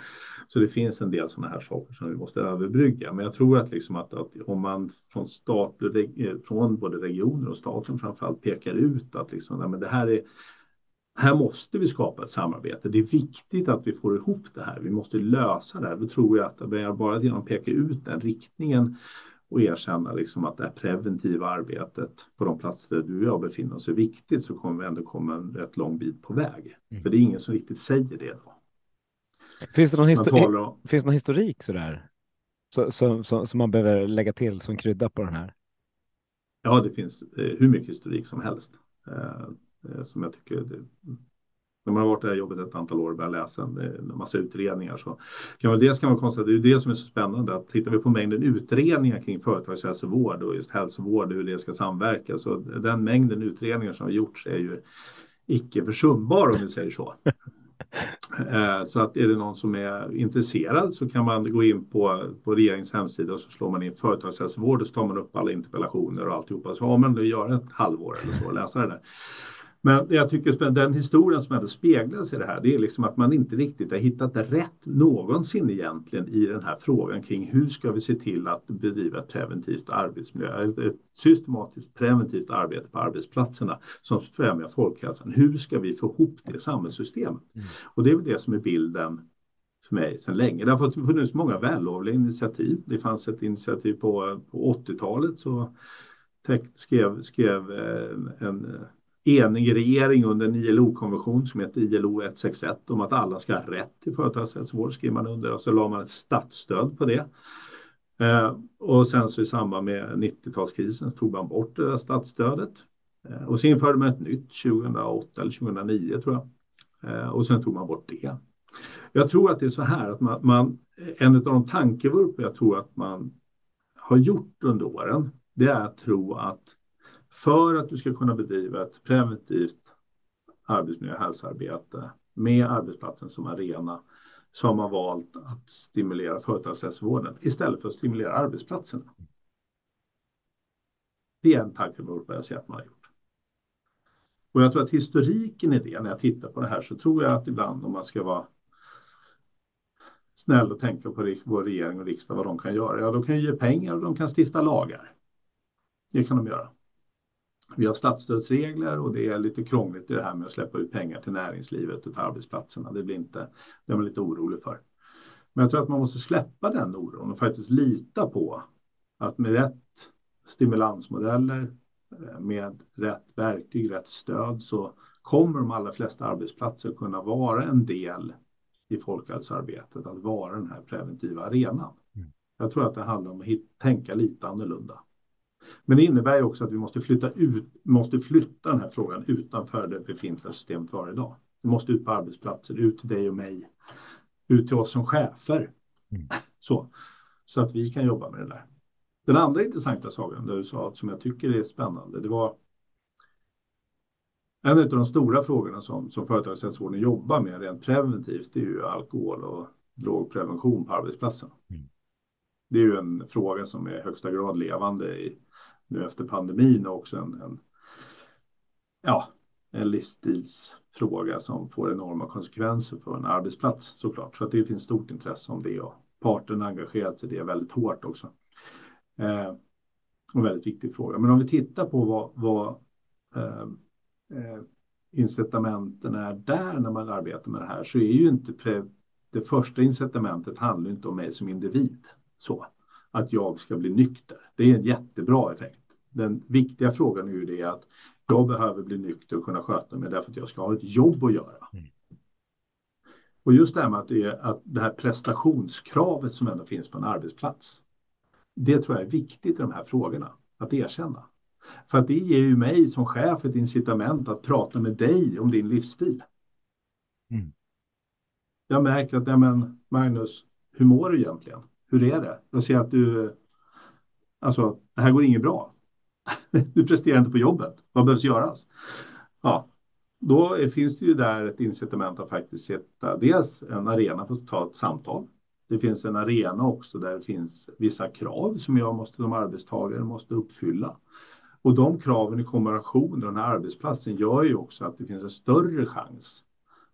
[SPEAKER 2] Så det finns en del sådana här saker som vi måste överbrygga. Men jag tror att, liksom att, att om man från, stat, eh, från både regioner och staten framförallt pekar ut att liksom, nej, men det här är här måste vi skapa ett samarbete. Det är viktigt att vi får ihop det här. Vi måste lösa det här. Då tror jag att bara genom att peka ut den riktningen och erkänna liksom att det här preventiva arbetet på de platser där du och jag befinner oss är viktigt så kommer vi ändå komma en rätt lång bit på väg. Mm. För det är ingen som riktigt säger det. Då.
[SPEAKER 1] Finns det någon, histori om... finns någon historik sådär? Så, så, så, som man behöver lägga till som krydda på den här?
[SPEAKER 2] Ja, det finns eh, hur mycket historik som helst. Eh, som jag tycker det, när man har varit i det här jobbet ett antal år och börjat läsa en massa utredningar så kan väl dels kan man konstatera, det är det som är så spännande, att tittar vi på mängden utredningar kring företagshälsovård och just hälsovård och hur det ska samverka, så den mängden utredningar som har gjorts är ju icke försumbar om vi säger så. Eh, så att är det någon som är intresserad så kan man gå in på, på regeringens hemsida och så slår man in företagshälsovård och så tar man upp alla interpellationer och alltihopa. Så har man det gör ett halvår eller så och läsa det där. Men jag tycker den historien som ändå speglas i det här, det är liksom att man inte riktigt har hittat rätt någonsin egentligen i den här frågan kring hur ska vi se till att bedriva ett preventivt arbetsmiljö, ett systematiskt preventivt arbete på arbetsplatserna som främjar folkhälsan. Hur ska vi få ihop det samhällssystemet? Mm. Och det är väl det som är bilden för mig sedan länge. Det har funnits många vällovliga initiativ. Det fanns ett initiativ på, på 80-talet så skrev, skrev eh, en enig regering under en ILO-konvention som heter ILO 161 om att alla ska ha rätt till företagshälsovård skriver man under och så la man ett statsstöd på det. Eh, och sen så i samband med 90-talskrisen tog man bort det där statsstödet. Eh, och så införde man ett nytt 2008 eller 2009 tror jag. Eh, och sen tog man bort det. Jag tror att det är så här att man, man en av de tankevurpor jag tror att man har gjort under åren, det är att tro att för att du ska kunna bedriva ett preventivt arbetsmiljö och hälsoarbete med arbetsplatsen som arena så har man valt att stimulera företagshälsovården istället för att stimulera arbetsplatserna. Det är en tankevurpa jag ser att man har gjort. Och jag tror att historiken i det, när jag tittar på det här, så tror jag att ibland om man ska vara snäll och tänka på vår regering och riksdag, vad de kan göra, ja, de kan ge pengar och de kan stifta lagar. Det kan de göra. Vi har statsstödsregler och det är lite krångligt i det här med att släppa ut pengar till näringslivet och till arbetsplatserna. Det blir inte, det är man lite orolig för. Men jag tror att man måste släppa den oron och faktiskt lita på att med rätt stimulansmodeller, eh, med rätt verktyg, rätt stöd så kommer de allra flesta arbetsplatser kunna vara en del i folkhälsoarbetet, att vara den här preventiva arenan. Mm. Jag tror att det handlar om att tänka lite annorlunda. Men det innebär ju också att vi måste flytta, ut, måste flytta den här frågan utanför det befintliga systemet var idag. Det måste ut på arbetsplatser, ut till dig och mig, ut till oss som chefer. Mm. Så, så att vi kan jobba med det där. Den andra intressanta saken där du sa som jag tycker är spännande, det var en av de stora frågorna som, som företagshälsovården jobbar med rent preventivt, det är ju alkohol och drogprevention på arbetsplatsen. Mm. Det är ju en fråga som är i högsta grad levande i, nu efter pandemin och också en, en, ja, en livsstilsfråga som får enorma konsekvenser för en arbetsplats såklart. Så att det finns stort intresse om det och parterna engagerat sig i det väldigt hårt också. Eh, en väldigt viktig fråga. Men om vi tittar på vad, vad eh, eh, incitamenten är där när man arbetar med det här så är ju inte pre, det första incitamentet handlar inte om mig som individ. Så att jag ska bli nykter. Det är en jättebra effekt. Den viktiga frågan är ju det att jag behöver bli nykter och kunna sköta mig därför att jag ska ha ett jobb att göra. Mm. Och just det här med att det, är, att det här prestationskravet som ändå finns på en arbetsplats. Det tror jag är viktigt i de här frågorna att erkänna. För att det ger ju mig som chef ett incitament att prata med dig om din livsstil. Mm. Jag märker att, ja, men Magnus, hur mår du egentligen? Hur är det? Jag ser att du, alltså det här går inget bra. du presterar inte på jobbet. Vad behövs göras? Ja, då finns det ju där ett incitament att faktiskt sätta dels en arena för att ta ett samtal. Det finns en arena också där det finns vissa krav som jag måste, som arbetstagare måste uppfylla. Och de kraven i kombination med den här arbetsplatsen gör ju också att det finns en större chans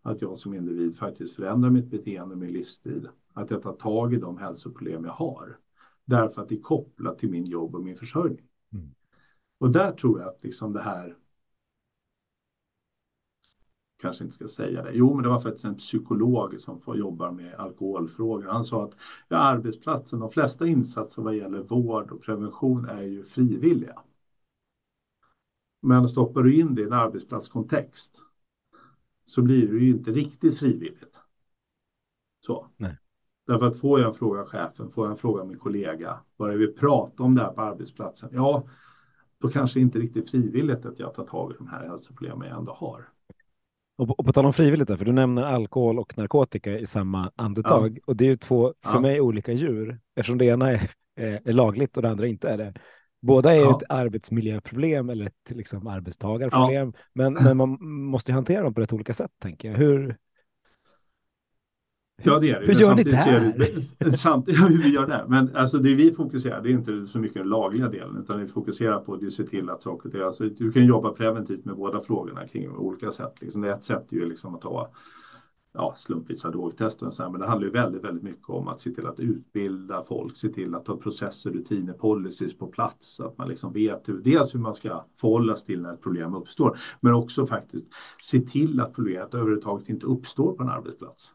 [SPEAKER 2] att jag som individ faktiskt förändrar mitt beteende, min livsstil. Att jag tar tag i de hälsoproblem jag har. Därför att det är kopplat till min jobb och min försörjning. Mm. Och där tror jag att liksom det här kanske inte ska säga det. Jo, men det var faktiskt en psykolog som får jobba med alkoholfrågor. Han sa att ja, arbetsplatsen, de flesta insatser vad gäller vård och prevention är ju frivilliga. Men stoppar du in det i en arbetsplatskontext så blir det ju inte riktigt frivilligt. Så. Nej. Därför att får jag en fråga chefen, får jag en fråga min kollega, börjar vi prata om det här på arbetsplatsen, ja, då kanske inte riktigt frivilligt att jag tar tag i de här hälsoproblemen jag ändå har.
[SPEAKER 1] Och på, och på tal om frivilligt, där, för du nämner alkohol och narkotika i samma andetag. Ja. Och det är ju två, för ja. mig, olika djur, eftersom det ena är, är, är, lagligt och det andra inte är det. Båda är ja. ett arbetsmiljöproblem eller ett liksom, arbetstagarproblem, men, men man måste hantera dem på rätt olika sätt, tänker jag. Hur,
[SPEAKER 2] Ja, det är det.
[SPEAKER 1] Hur gör ni där?
[SPEAKER 2] Samtidigt, hur vi gör det. Men alltså det vi fokuserar, det är inte så mycket den lagliga delen, utan vi fokuserar på att se till att saker och alltså, Du kan jobba preventivt med båda frågorna kring olika sätt. Liksom. Ett sätt är ju liksom att ta ja, slumpvisa drogtester och så här, men det handlar ju väldigt, väldigt mycket om att se till att utbilda folk, se till att ha processer, rutiner, policies på plats, att man liksom vet hur, dels hur man ska förhålla sig till när ett problem uppstår, men också faktiskt se till att problemet överhuvudtaget inte uppstår på en arbetsplats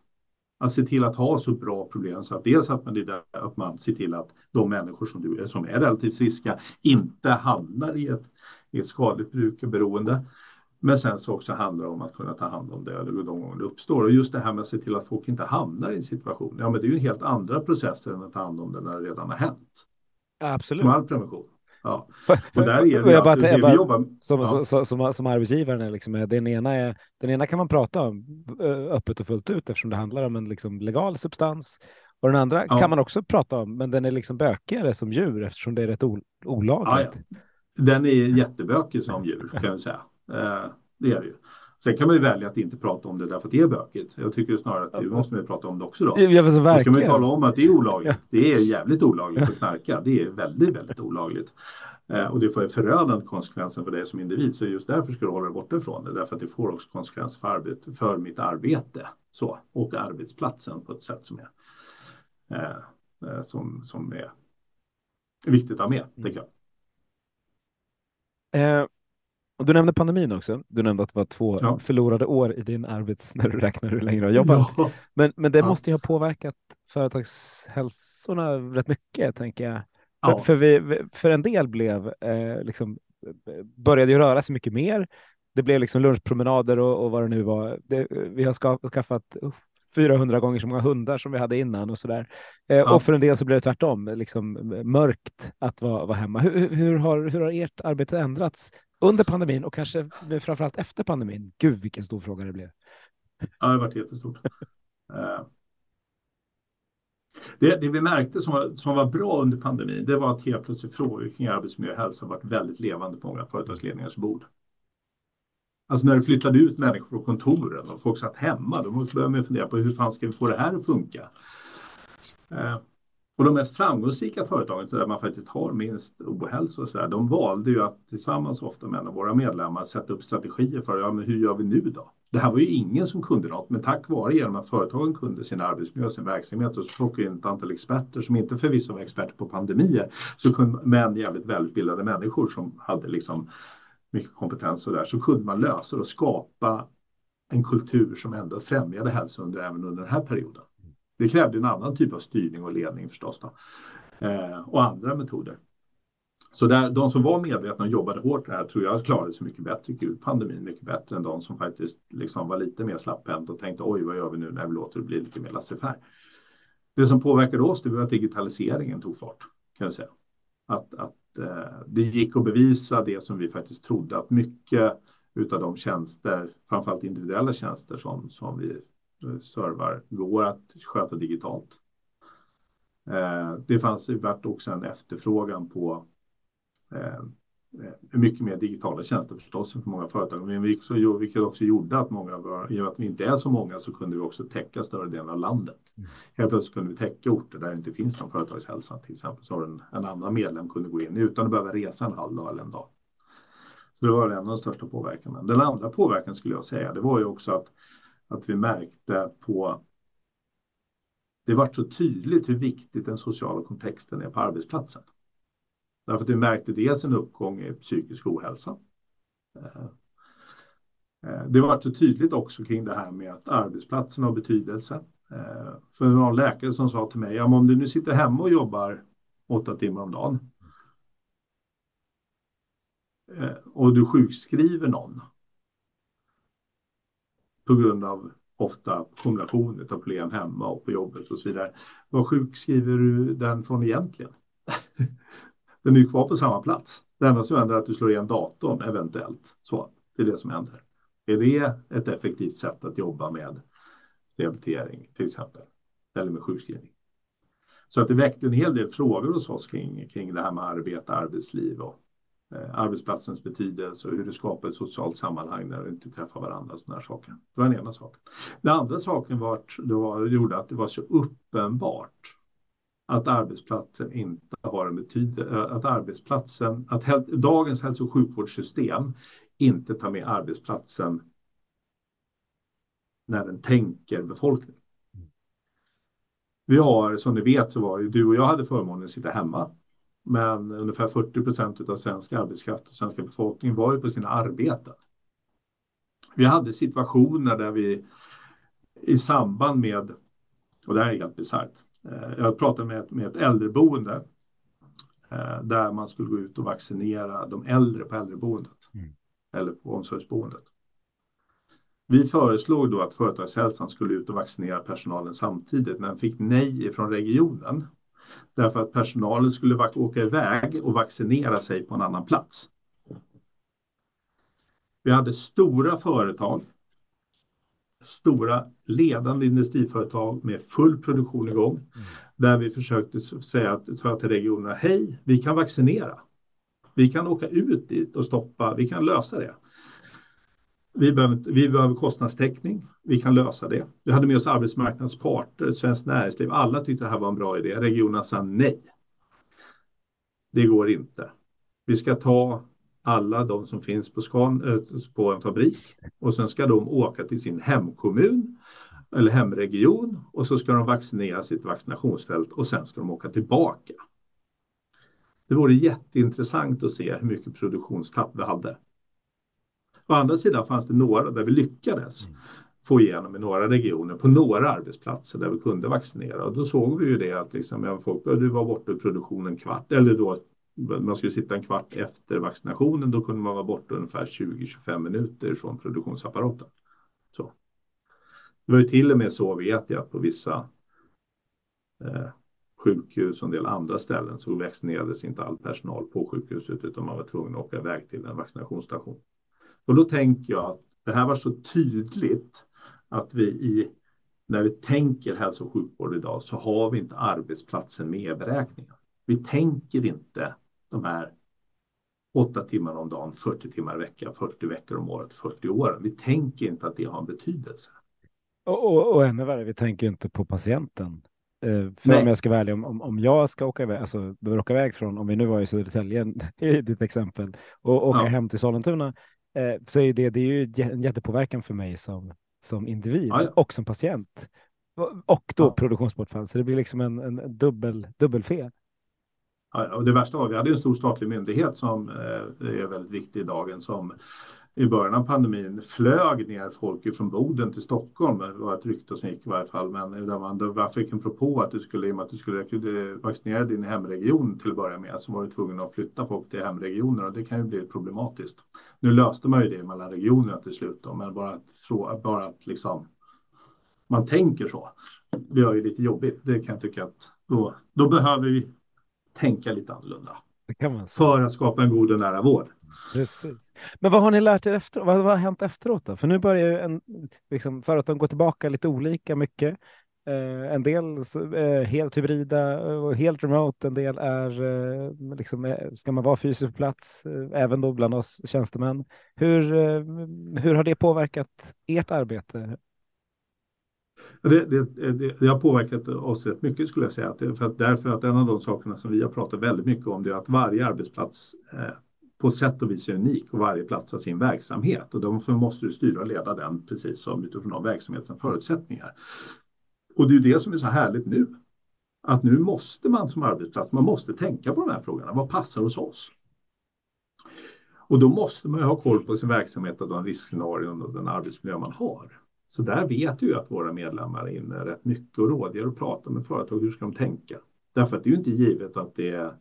[SPEAKER 2] att se till att ha så bra problem så att dels att man, där, att man ser till att de människor som, du, som är relativt friska inte hamnar i ett, i ett skadligt bruk och beroende. Men sen så också handlar det om att kunna ta hand om det de gånger det uppstår. Och just det här med att se till att folk inte hamnar i en situation. Ja, men det är ju helt andra processer än att ta hand om det när det redan har hänt.
[SPEAKER 1] Absolut.
[SPEAKER 2] Som all prevention. Ja. Och där är det, jag bara, det
[SPEAKER 1] vi jobbar som, ja. som, som, som arbetsgivaren är liksom, den, ena är, den ena kan man prata om öppet och fullt ut eftersom det handlar om en liksom legal substans. Och den andra ja. kan man också prata om, men den är liksom bökigare som djur eftersom det är rätt olagligt. Ja,
[SPEAKER 2] den är jättebökig som djur kan jag säga. Eh, det är det ju. Sen kan man ju välja att inte prata om det därför att det är bökigt. Jag tycker snarare att det måste man prata om det också då.
[SPEAKER 1] Ja,
[SPEAKER 2] då ska man ju tala om att det är olagligt. Det är jävligt olagligt att knarka. Det är väldigt, väldigt olagligt. Eh, och det får förödande konsekvenser för dig som individ. Så just därför ska du hålla dig borta ifrån det. Därför att det får också konsekvenser för, arbete, för mitt arbete så, och arbetsplatsen på ett sätt som är, eh, eh som, som är viktigt att ha med, tycker
[SPEAKER 1] jag. Eh, och du nämnde pandemin också. Du nämnde att det var två ja. förlorade år i din arbets... när du räknar hur länge du har jobbat. Ja. Men, men det ja. måste ju ha påverkat företagshälsorna rätt mycket, tänker jag. För, för, vi, för en del blev, eh, liksom, började ju röra sig mycket mer. det blev liksom lunchpromenader och, och vad det nu var. Det, vi har skaffat 400 gånger så många hundar som vi hade innan och sådär. Eh, ja. Och för en del så blev det tvärtom, liksom mörkt att vara, vara hemma. Hur, hur, har, hur har ert arbete ändrats under pandemin och kanske nu framförallt efter pandemin? Gud, vilken stor fråga det blev.
[SPEAKER 2] Ja, det har varit jättestort. Eh, det, det, vi märkte som var, som var bra under pandemin, det var att helt plötsligt frågor kring arbetsmiljö och hälsa varit väldigt levande på många företagsledningars bord. Alltså när det flyttade ut människor från kontoren och folk satt hemma, då började man fundera på hur fan ska vi få det här att funka? Eh, och de mest framgångsrika företagen där man faktiskt har minst ohälsa och så där, de valde ju att tillsammans ofta med våra medlemmar sätta upp strategier för ja, men hur gör vi nu då? Det här var ju ingen som kunde något, men tack vare genom att företagen kunde sin arbetsmiljö och sin verksamhet och så plockade in ett antal experter som inte förvisso var experter på pandemier, så kunde, men jävligt välutbildade människor som hade liksom mycket kompetens och där, så kunde man lösa det och skapa en kultur som ändå främjade hälsa under, även under den här perioden. Det krävde en annan typ av styrning och ledning förstås då, eh, och andra metoder. Så där, de som var medvetna och jobbade hårt det här tror jag klarade sig mycket bättre, gick ut pandemin mycket bättre än de som faktiskt liksom var lite mer slapphänt och tänkte oj, vad gör vi nu när vi låter det bli lite mer laissez-faire. Det som påverkade oss det var att digitaliseringen tog fart, kan jag säga. Att, att eh, det gick att bevisa det som vi faktiskt trodde, att mycket utav de tjänster, framförallt individuella tjänster som, som vi eh, servar, går att sköta digitalt. Eh, det fanns vart också en efterfrågan på Eh, mycket mer digitala tjänster förstås för många företag. Men vilket också gjorde att många, i och med att vi inte är så många, så kunde vi också täcka större delen av landet. Mm. Helt plötsligt kunde vi täcka orter där det inte finns någon företagshälsa. Till exempel så en, en annan medlem kunde gå in utan att behöva resa en halv dag eller en dag. Så det var en av de största påverkan. Den andra påverkan skulle jag säga, det var ju också att, att vi märkte på det var så tydligt hur viktigt den sociala kontexten är på arbetsplatsen. Därför att vi märkte dels en uppgång i psykisk ohälsa. Eh, det var så tydligt också kring det här med att arbetsplatsen har betydelse. Eh, för det var en läkare som sa till mig, ja, om du nu sitter hemma och jobbar åtta timmar om dagen eh, och du sjukskriver någon på grund av ofta kombination av problem hemma och på jobbet och så vidare. Vad sjukskriver du den från egentligen? Den är ju kvar på samma plats. Det enda som händer är att du slår igen datorn eventuellt. Så, det är det som händer. Är det ett effektivt sätt att jobba med rehabilitering till exempel? Eller med sjukskrivning? Så att det väckte en hel del frågor hos oss kring, kring det här med arbete, arbetsliv och arbetsplatsens betydelse och hur det skapar ett socialt sammanhang när du inte träffar varandra. Här saker. Det var den ena saken. Den andra saken var, det var, gjorde att det var så uppenbart att arbetsplatsen inte har en betydelse, eh, att arbetsplatsen, att dagens hälso och sjukvårdssystem inte tar med arbetsplatsen när den tänker befolkning. Vi har, som ni vet, så var det du och jag hade förmånen att sitta hemma. Men ungefär 40 procent av svensk arbetskraft och svenska befolkningen var ju på sina arbeten. Vi hade situationer där vi i samband med, och det här är helt bisarrt, Eh, jag pratade med, med ett äldreboende eh, där man skulle gå ut och vaccinera de äldre på äldreboendet mm. eller på omsorgsboendet. Vi föreslog då att företagshälsan skulle ut och vaccinera personalen samtidigt men fick nej från regionen. Därför att personalen skulle åka iväg och vaccinera sig på en annan plats. Vi hade stora företag stora ledande industriföretag med full produktion igång. Mm. Där vi försökte säga till regionerna, hej, vi kan vaccinera. Vi kan åka ut dit och stoppa, vi kan lösa det. Vi behöver, vi behöver kostnadstäckning, vi kan lösa det. Vi hade med oss arbetsmarknadsparter, Svenskt Näringsliv, alla tyckte det här var en bra idé. Regionerna sa nej. Det går inte. Vi ska ta alla de som finns på, skan, eh, på en fabrik och sen ska de åka till sin hemkommun eller hemregion och så ska de vaccinera sitt vaccinationsfält och sen ska de åka tillbaka. Det vore jätteintressant att se hur mycket produktionstapp vi hade. Å andra sidan fanns det några där vi lyckades få igenom i några regioner på några arbetsplatser där vi kunde vaccinera och då såg vi ju det att liksom, ja, folk behövde vara borta ur produktionen kvart eller då man skulle sitta en kvart efter vaccinationen, då kunde man vara borta ungefär 20-25 minuter från produktionsapparaten. Så. Det var ju till och med så vet jag att på vissa eh, sjukhus och en del andra ställen så vaccinerades inte all personal på sjukhuset utan man var tvungen att åka iväg till en vaccinationsstation. Och då tänker jag att det här var så tydligt att vi i när vi tänker hälso och sjukvård idag så har vi inte arbetsplatsen med i beräkningen. Vi tänker inte de här åtta timmar om dagen, 40 timmar i veckan, 40 veckor om året, 40 år. Vi tänker inte att det har en betydelse.
[SPEAKER 1] Och, och, och ännu värre, vi tänker inte på patienten. Eh, för Nej. om jag ska vara ärlig, om, om jag ska åka iväg, alltså behöver åka iväg från, om vi nu var i Södertälje i ditt exempel, och åka ja. hem till Sollentuna, eh, så är det, det är ju en jättepåverkan för mig som, som individ ja, ja. och som patient. Och då produktionsbortfall, så det blir liksom en, en dubbel, dubbelfel.
[SPEAKER 2] Ja, och det värsta var, vi hade en stor statlig myndighet som eh, är väldigt viktig i dagen som i början av pandemin flög ner folk från Boden till Stockholm. Det var ett rykte som gick i varje fall. Men där man, där fick en propå att du skulle, i och med att du skulle vaccinera din hemregion till att börja med, så var du tvungen att flytta folk till hemregioner och det kan ju bli problematiskt. Nu löste man ju det mellan regionerna till slut, då, men bara att, bara att liksom, man tänker så. Det ju lite jobbigt. Det kan jag tycka att då, då behöver vi tänka lite annorlunda. För att skapa en god och nära vård.
[SPEAKER 1] Precis. Men vad har ni lärt er efter? Vad, vad har hänt efteråt då? För nu börjar ju en, liksom, företagen gå tillbaka lite olika mycket. Eh, en del eh, helt hybrida och helt remote. En del är, eh, liksom, eh, ska man vara fysiskt på plats, eh, även då bland oss tjänstemän. Hur, eh, hur har det påverkat ert arbete?
[SPEAKER 2] Det, det, det, det, har påverkat oss rätt mycket skulle jag säga. För att därför att en av de sakerna som vi har pratat väldigt mycket om det är att varje arbetsplats eh, på sätt och vis är unik och varje plats har sin verksamhet och därför måste du styra och leda den precis som utifrån de verksamhetens förutsättningar. Och det är det som är så härligt nu. Att nu måste man som arbetsplats, man måste tänka på de här frågorna. Vad passar hos oss? Och då måste man ha koll på sin verksamhet och de riskscenarion och den arbetsmiljö man har. Så där vet vi att våra medlemmar är inne rätt mycket och rådger och pratar med företag. Hur ska de tänka? Därför att det är ju inte givet att det är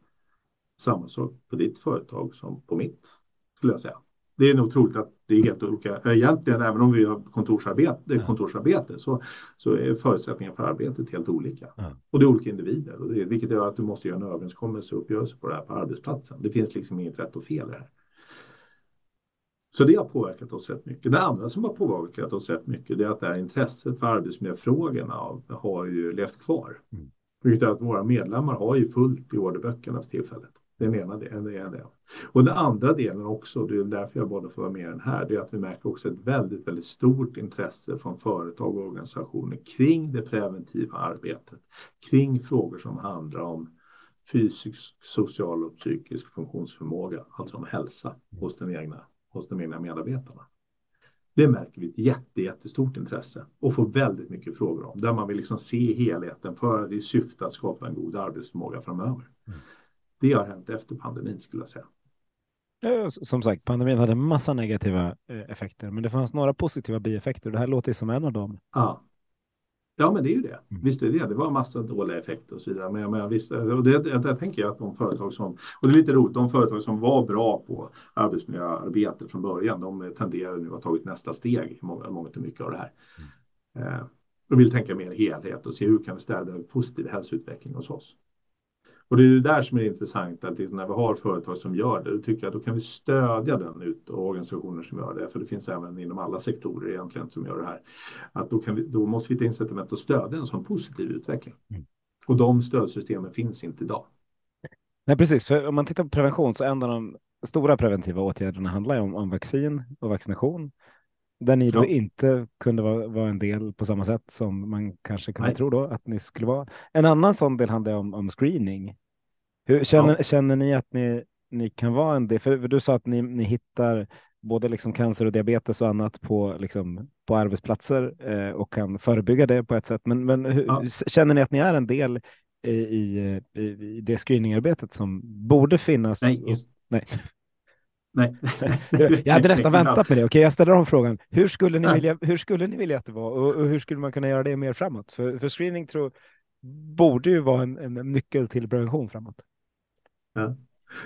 [SPEAKER 2] samma sak på ditt företag som på mitt, skulle jag säga. Det är nog troligt att det är helt olika. Egentligen, även om vi har kontorsarbete, kontorsarbete så, så är förutsättningarna för arbetet helt olika. Ja. Och det är olika individer, och det, vilket gör att du måste göra en överenskommelse och uppgörelse på det här på arbetsplatsen. Det finns liksom inget rätt och fel i det här. Så det har påverkat oss rätt mycket. Det andra som har påverkat oss rätt mycket är att det här intresset för arbetsmiljöfrågorna har ju levt kvar. Mm. Vilket är att våra medlemmar har ju fullt i orderböckerna för tillfället. Den ena delen. Det är det. Och den andra delen också, det är därför jag både får vara med i den här, det är att vi märker också ett väldigt, väldigt stort intresse från företag och organisationer kring det preventiva arbetet. Kring frågor som handlar om fysisk, social och psykisk funktionsförmåga, alltså om hälsa hos den egna hos de egna medarbetarna. Det märker vi ett jätte, jättestort intresse och får väldigt mycket frågor om där man vill liksom se helheten för i syfte att skapa en god arbetsförmåga framöver. Mm. Det har hänt efter pandemin skulle jag säga.
[SPEAKER 1] Som sagt, pandemin hade en massa negativa eh, effekter, men det fanns några positiva bieffekter. Det här låter som en av dem.
[SPEAKER 2] Ja, Ja, men det är ju det. Mm. Visst är det det. Var en massa dåliga effekter och så vidare. Men, men visst, och det, det, det tänker jag att de företag som, och det är lite roligt, de företag som var bra på arbetsmiljöarbete från början, de tenderar nu att ha tagit nästa steg i många, många mycket av det här. Mm. Eh, och vill tänka mer helhet och se hur kan vi ställa positiv hälsoutveckling hos oss. Och det är ju där som är intressant, att när vi har företag som gör det, då tycker jag att då kan vi stödja den ut och organisationer som gör det, för det finns även inom alla sektorer egentligen som gör det här. Att då, vi, då måste vi ta incitament att stödja en sån positiv utveckling. Mm. Och de stödsystemen finns inte idag.
[SPEAKER 1] Nej, precis. För om man tittar på prevention så en av de stora preventiva åtgärderna handlar om, om vaccin och vaccination. Där ni då ja. inte kunde vara, vara, en del på samma sätt som man kanske kunde Nej. tro då att ni skulle vara. En annan sån del handlar om, om screening. Hur, känner, ja. känner ni att ni, ni kan vara en del? För, för du sa att ni, ni hittar både liksom cancer och diabetes och annat på, liksom, på arbetsplatser eh, och kan förebygga det på ett sätt. Men, men hur, ja. känner ni att ni är en del i, i, i det screeningarbetet som borde finnas?
[SPEAKER 2] Nej.
[SPEAKER 1] Hos, nej.
[SPEAKER 2] Nej.
[SPEAKER 1] jag hade nästan väntat på det. Okej, jag ställer om frågan. Hur skulle ni vilja, hur skulle ni vilja att det var och, och hur skulle man kunna göra det mer framåt? För, för screening tror, borde ju vara en, en nyckel till prevention framåt.
[SPEAKER 2] Ja.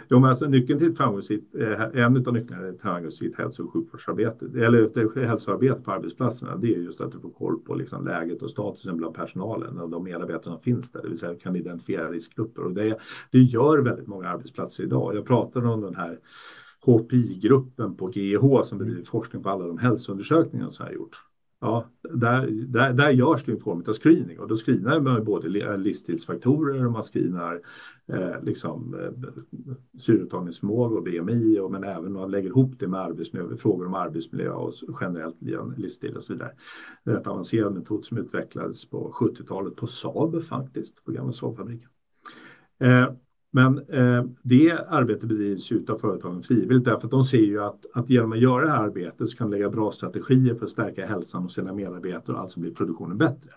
[SPEAKER 2] Jo, men alltså, nyckeln till ett framgångsrikt, eh, en av nycklarna till ett framgångsrikt hälso och sjukvårdsarbete, eller hälsoarbete på arbetsplatserna, det är just att du får koll på liksom läget och statusen bland personalen och de medarbetare som finns där, det vill säga kan identifiera riskgrupper. Och det, det gör väldigt många arbetsplatser idag. Jag pratade om den här HPI-gruppen på GH som bedriver forskning på alla de hälsoundersökningar som har gjort. Ja, där, där, där görs det en form av screening och då screenar man både livsstilsfaktorer och man screenar eh, liksom, eh, syreupptagningsförmåga och BMI och, men även man lägger ihop det med arbetsmiljö, frågor om arbetsmiljö och generellt livsstil och så vidare. Det är en avancerad metod som utvecklades på 70-talet på Saab faktiskt, på gamla Saabfabriken. Eh, men eh, det arbetet bedrivs ju av företagen frivilligt därför att de ser ju att, att genom att göra det här arbetet så kan de lägga bra strategier för att stärka hälsan hos sina medarbetare och alltså blir produktionen bättre.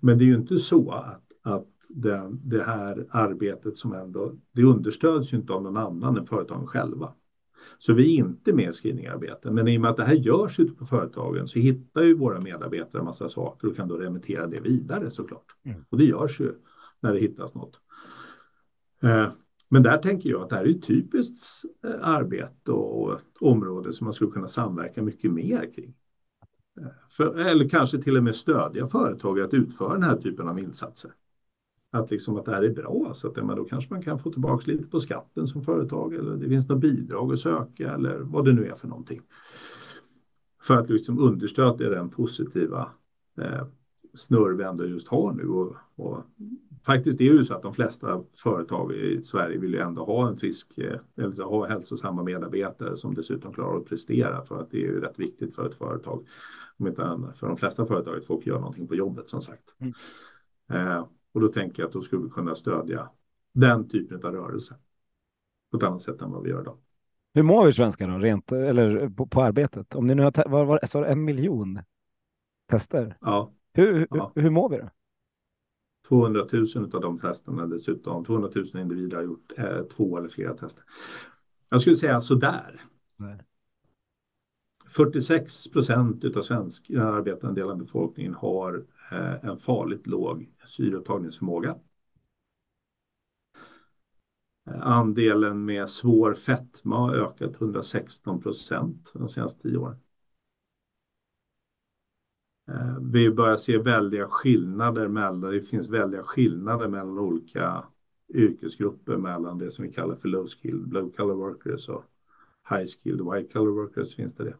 [SPEAKER 2] Men det är ju inte så att, att den, det här arbetet som ändå, det understöds ju inte av någon annan än företagen själva. Så vi är inte med i screeningarbeten. Men i och med att det här görs ute på företagen så hittar ju våra medarbetare en massa saker och kan då remittera det vidare såklart. Mm. Och det görs ju när det hittas något. Eh, men där tänker jag att det här är ett typiskt eh, arbete och område som man skulle kunna samverka mycket mer kring. Eh, för, eller kanske till och med stödja företag att utföra den här typen av insatser. Att, liksom att det här är bra, så att då kanske man kan få tillbaka lite på skatten som företag eller det finns något bidrag att söka eller vad det nu är för någonting. För att liksom understödja den positiva eh, snurr vi ändå just har nu och, och faktiskt är det ju så att de flesta företag i Sverige vill ju ändå ha en frisk, eh, eller ha hälsosamma medarbetare som dessutom klarar att prestera för att det är ju rätt viktigt för ett företag. Om inte för de flesta företag att folk gör någonting på jobbet som sagt. Mm. Eh, och då tänker jag att då skulle vi kunna stödja den typen av rörelse på ett annat sätt än vad vi gör idag.
[SPEAKER 1] Hur mår vi svenskar då, rent eller på, på arbetet? Om ni nu har, var, var, så en miljon tester?
[SPEAKER 2] Ja.
[SPEAKER 1] Hur,
[SPEAKER 2] ja.
[SPEAKER 1] hur, hur mår vi då?
[SPEAKER 2] 200 000 av de testerna dessutom. 200 000 individer har gjort eh, två eller flera tester. Jag skulle säga sådär. Nej. 46 procent av svensk arbetande delen av befolkningen har eh, en farligt låg syreupptagningsförmåga. Eh, andelen med svår fetma har ökat 116 procent de senaste tio åren. Eh, vi börjar se väldiga skillnader mellan, det finns väldiga skillnader mellan olika yrkesgrupper mellan det som vi kallar för low skilled blue collar workers och high skilled white collar workers finns det det.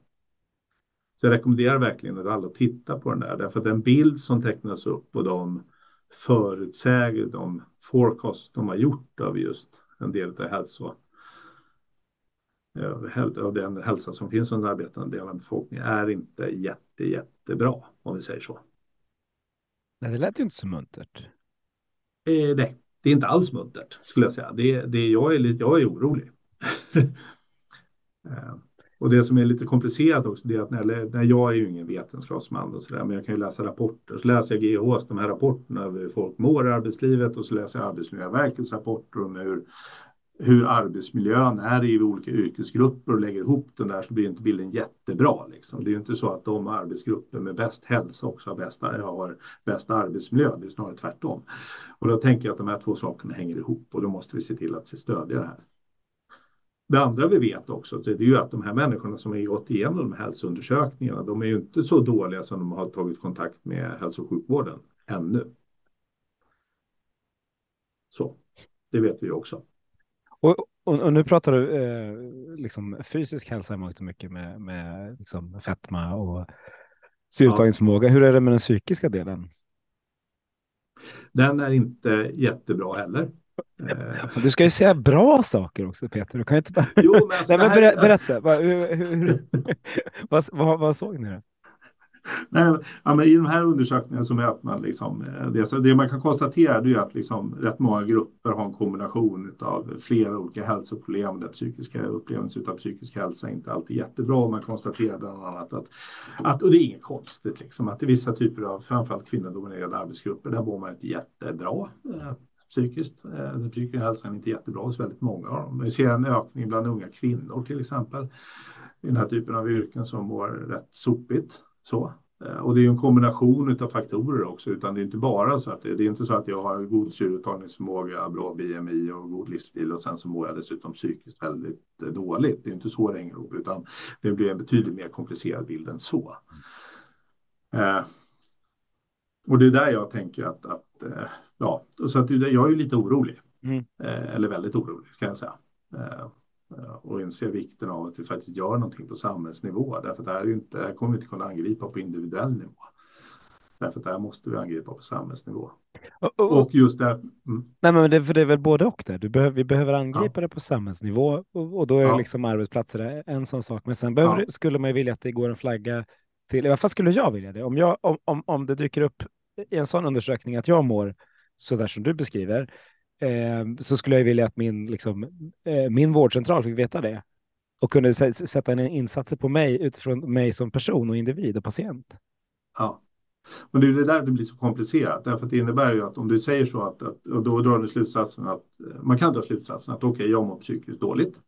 [SPEAKER 2] Så jag rekommenderar verkligen att alla tittar på den där, därför att den bild som tecknas upp och de förutsäger, de forecast de har gjort av just en del av hälso av den hälsa som finns under arbetande delen av befolkningen är inte jätte, jättebra om vi säger så.
[SPEAKER 1] Nej, det lät ju inte så muntert.
[SPEAKER 2] Eh, nej, det är inte alls muntert skulle jag säga. Det, det, jag, är lite, jag är orolig. eh, och det som är lite komplicerat också, det är att när, när jag är ju ingen vetenskapsman och så där, men jag kan ju läsa rapporter. Så läser jag GHs, de här rapporterna över hur folk mår i arbetslivet och så läser jag Arbetsmiljöverkets rapporter om hur hur arbetsmiljön är i olika yrkesgrupper och lägger ihop den där så blir inte bilden jättebra. Liksom. Det är ju inte så att de arbetsgrupper med bäst hälsa också har bästa, har bästa arbetsmiljö, det är snarare tvärtom. Och då tänker jag att de här två sakerna hänger ihop och då måste vi se till att stödja det här. Det andra vi vet också det är ju att de här människorna som har gått igenom de här hälsoundersökningarna, de är ju inte så dåliga som de har tagit kontakt med hälso och sjukvården ännu. Så, det vet vi också.
[SPEAKER 1] Och, och, och, nu pratar du eh, liksom fysisk hälsa i mångt och mycket med, med liksom fetma och syreupptagningsförmåga. Ja. Hur är det med den psykiska delen?
[SPEAKER 2] Den är inte jättebra heller.
[SPEAKER 1] Eh. Du ska ju säga bra saker också Peter. Du kan inte bara... Jo, men alltså Nej, men ber, berätta, vad, hur, hur, vad, vad, vad såg ni då?
[SPEAKER 2] Nej, ja, men I de här undersökningarna så möter man liksom, eh, det, så det man kan konstatera är att liksom rätt många grupper har en kombination av flera olika hälsoproblem där psykiska upplevelser av psykisk hälsa inte alltid är jättebra. Man konstaterar bland annat att, att, och det är inget konstigt, liksom, att i vissa typer av framförallt kvinnodominerade arbetsgrupper där mår man inte jättebra eh, psykiskt. Eh, den psykiska hälsan är inte jättebra hos väldigt många av dem. Vi ser en ökning bland unga kvinnor till exempel i den här typen av yrken som mår rätt sopigt. Så. Eh, och det är en kombination av faktorer också, utan det är inte bara så att det, det är inte så att jag har god syreupptagningsförmåga, bra BMI och god livsstil och sen så mår jag dessutom psykiskt väldigt eh, dåligt. Det är inte så det hänger ihop, utan det blir en betydligt mer komplicerad bild än så. Eh, och det är där jag tänker att, att eh, ja, så att jag är lite orolig. Mm. Eh, eller väldigt orolig, ska jag säga. Eh, och inser vikten av att vi faktiskt gör någonting på samhällsnivå. Därför att det här, är inte, här kommer vi inte kunna angripa på individuell nivå. Därför att det här måste vi angripa på samhällsnivå. Och, och, och just det. Mm.
[SPEAKER 1] Nej, men det, för det är väl både och där. Behöver, vi behöver angripa ja. det på samhällsnivå och, och då är ja. liksom arbetsplatser en sån sak. Men sen behöver, ja. skulle man ju vilja att det går en flagga till, i alla fall skulle jag vilja det. Om, jag, om, om, om det dyker upp i en sån undersökning att jag mår så där som du beskriver, eh, så skulle jag vilja att min, liksom, eh, min vårdcentral fick veta det och kunde sätta en insatser på mig utifrån mig som person och individ och patient.
[SPEAKER 2] Ja, men det är det där det blir så komplicerat, därför att det innebär ju att om du säger så att, att och då drar du slutsatsen att eh, man kan dra slutsatsen att okej, okay, jag mår psykiskt dåligt.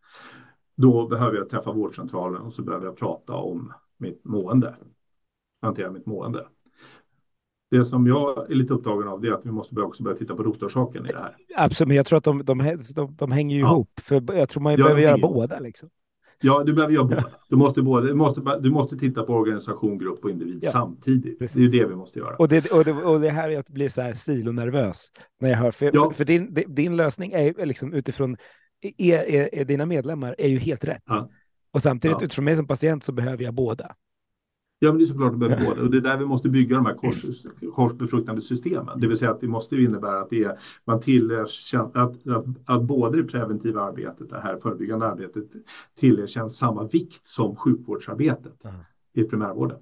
[SPEAKER 2] Då behöver jag träffa vårdcentralen och så behöver jag prata om mitt mående, hantera mitt mående. Det som jag är lite upptagen av är att vi måste också börja titta på rotorsaken i det här.
[SPEAKER 1] Absolut, men jag tror att de, de, de, de hänger ju ja. ihop. För jag tror man ja, behöver göra båda. Liksom.
[SPEAKER 2] Ja, du behöver göra båda. Du måste, både, du, måste, du måste titta på organisation, grupp och individ ja, samtidigt. Precis. Det är det vi måste göra.
[SPEAKER 1] Och det, och det, och det här är att bli så här silonervös när jag hör. För, ja. för, för din, din lösning är liksom utifrån är, är, är, dina medlemmar är ju helt rätt. Och samtidigt utifrån mig som patient så behöver jag båda.
[SPEAKER 2] Ja, men det är såklart att behöver båda. Och det är där vi måste bygga de här kors, korsbefruktande systemen. Det vill säga att det måste innebära att det är, man tillerkänns, att, att, att både det preventiva arbetet, det här förebyggande arbetet, tillerkänns samma vikt som sjukvårdsarbetet mm. i primärvården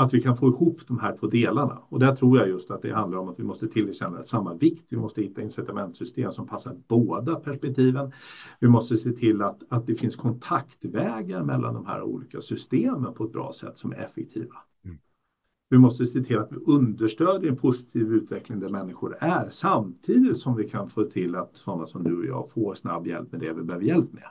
[SPEAKER 2] att vi kan få ihop de här två delarna. Och där tror jag just att det handlar om att vi måste tillerkänna samma vikt. Vi måste hitta incitamentsystem som passar båda perspektiven. Vi måste se till att, att det finns kontaktvägar mellan de här olika systemen på ett bra sätt som är effektiva. Mm. Vi måste se till att vi understödjer en positiv utveckling där människor är samtidigt som vi kan få till att sådana som du och jag får snabb hjälp med det vi behöver hjälp med.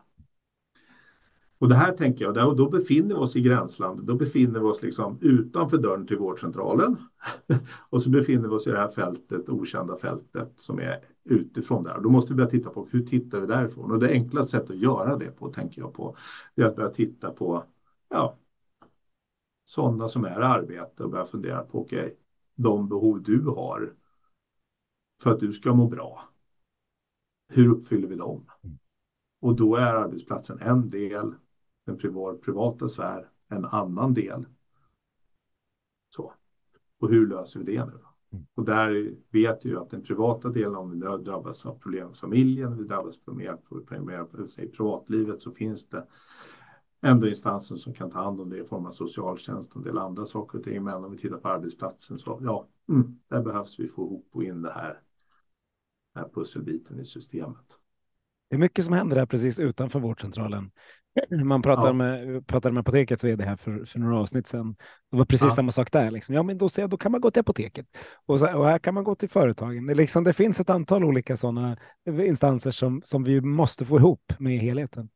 [SPEAKER 2] Och det här tänker jag, och då befinner vi oss i gränslandet. Då befinner vi oss liksom utanför dörren till vårdcentralen. och så befinner vi oss i det här fältet, okända fältet som är utifrån där. Då måste vi börja titta på hur tittar vi därifrån? Och det enklaste sättet att göra det på, tänker jag på, det är att börja titta på ja, sådana som är arbete och börja fundera på, okej, okay, de behov du har för att du ska må bra. Hur uppfyller vi dem? Mm. Och då är arbetsplatsen en del den privat, privata sfär en annan del. Så. Och hur löser vi det nu? Mm. Och där vet vi ju att den privata delen, om vi drabbas av problem med familjen, vi drabbas av mer, mer i privatlivet, så finns det ändå instanser som kan ta hand om det i form av socialtjänst och en del andra saker och ting. Men om vi tittar på arbetsplatsen så ja, mm, där behövs vi få ihop och in det här, den här pusselbiten i systemet.
[SPEAKER 1] Det är mycket som händer där precis utanför vårdcentralen. Man pratade, ja. med, pratade med apotekets vd här för, för några avsnitt sedan. Det var precis ja. samma sak där. Liksom. Ja, men då, då kan man gå till apoteket och, så, och här kan man gå till företagen. Det, liksom, det finns ett antal olika sådana instanser som, som vi måste få ihop med helheten.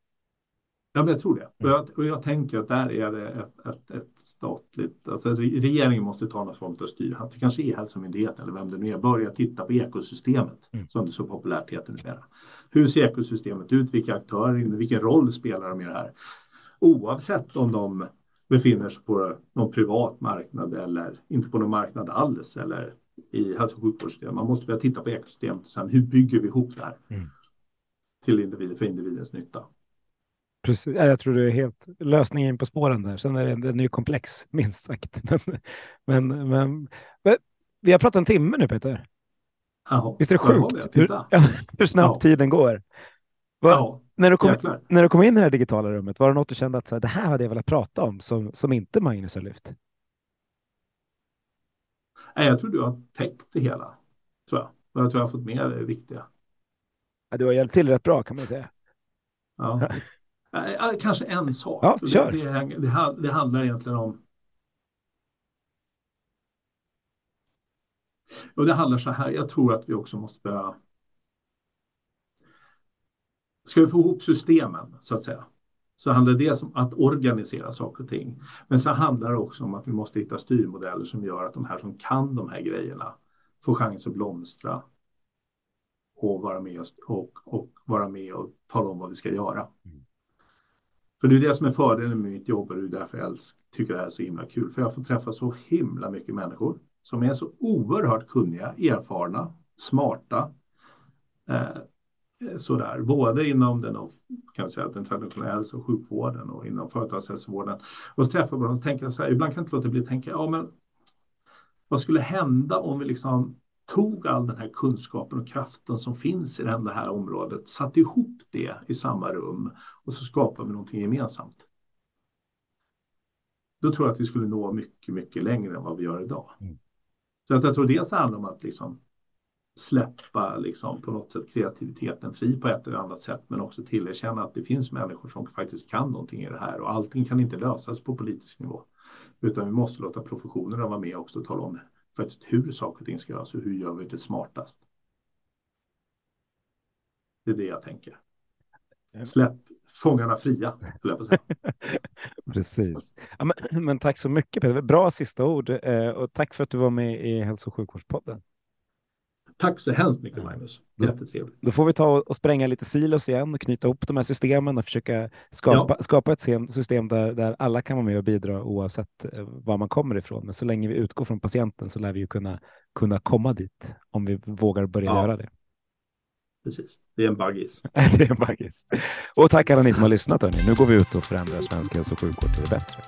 [SPEAKER 2] Ja, men jag tror det. Och jag, och jag tänker att där är det ett, ett, ett statligt... Alltså regeringen måste ta någon form av styr. Det kanske är Hälsomyndigheten eller vem det nu är. Börja titta på ekosystemet mm. som det så populärt heter numera. Hur ser ekosystemet ut? Vilka aktörer Vilken roll spelar de i det här? Oavsett om de befinner sig på någon privat marknad eller inte på någon marknad alls eller i hälso och sjukvårdssystemet. Man måste börja titta på ekosystemet och sen hur bygger vi ihop det här mm. till individ, för individens nytta.
[SPEAKER 1] Precis. Jag tror du är helt lösningen på spåren där. Sen är den, den är ju komplex, minst sagt. Men, men, men, men, vi har pratat en timme nu, Peter.
[SPEAKER 2] Ja,
[SPEAKER 1] Visst är det sjukt hur, hur snabbt ja. tiden går? Var, ja, när, du kom, när du kom in i det här digitala rummet, var det något du kände att så här, det här hade jag velat prata om som, som inte Magnus har lyft?
[SPEAKER 2] Nej, jag tror du har täckt det hela. Tror jag. Och jag tror jag har fått med det viktiga.
[SPEAKER 1] Ja, du har hjälpt till rätt bra kan man säga.
[SPEAKER 2] Ja. Kanske en sak.
[SPEAKER 1] Ja, kör.
[SPEAKER 2] Det, det, det, det handlar egentligen om Och det handlar så här, jag tror att vi också måste börja... Ska vi få ihop systemen, så att säga, så handlar det om att organisera saker och ting. Men så handlar det också om att vi måste hitta styrmodeller som gör att de här som kan de här grejerna får chans att blomstra och vara med och, och, och vara med och tala om vad vi ska göra. Mm. För det är det som är fördelen med mitt jobb och det är därför jag tycker det här är så himla kul. För jag får träffa så himla mycket människor som är så oerhört kunniga, erfarna, smarta. Eh, sådär, både inom den, kan säga, den traditionella hälso och sjukvården och inom företagshälsovården. Och så träffar jag dem och tänker så här, ibland kan jag inte låta bli att tänka, ja men vad skulle hända om vi liksom tog all den här kunskapen och kraften som finns i det här området, satte ihop det i samma rum och så skapar vi någonting gemensamt. Då tror jag att vi skulle nå mycket, mycket längre än vad vi gör idag. Mm. Så att jag tror dels det handlar om att liksom släppa liksom på något sätt kreativiteten fri på ett eller annat sätt, men också tillerkänna att det finns människor som faktiskt kan någonting i det här och allting kan inte lösas på politisk nivå, utan vi måste låta professionerna vara med också och tala om faktiskt hur saker och ting ska göras och hur gör vi det smartast. Det är det jag tänker. Släpp fångarna fria, jag på säga.
[SPEAKER 1] Precis. Ja, men, men, tack så mycket Peter. Bra sista ord eh, och tack för att du var med i Hälso och sjukvårdspodden.
[SPEAKER 2] Tack så hemskt mycket Magnus. Jättetrevligt.
[SPEAKER 1] Då får vi ta och spränga lite silos igen och knyta ihop de här systemen och försöka skapa, ja. skapa ett system där, där alla kan vara med och bidra oavsett eh, var man kommer ifrån. Men så länge vi utgår från patienten så lär vi ju kunna, kunna komma dit om vi vågar börja ja. göra det.
[SPEAKER 2] Precis, det är en baggis.
[SPEAKER 1] det är en baggis. Och tack alla ni som har lyssnat. Hörni. Nu går vi ut och förändrar svensk hälso och sjukvård till det bättre.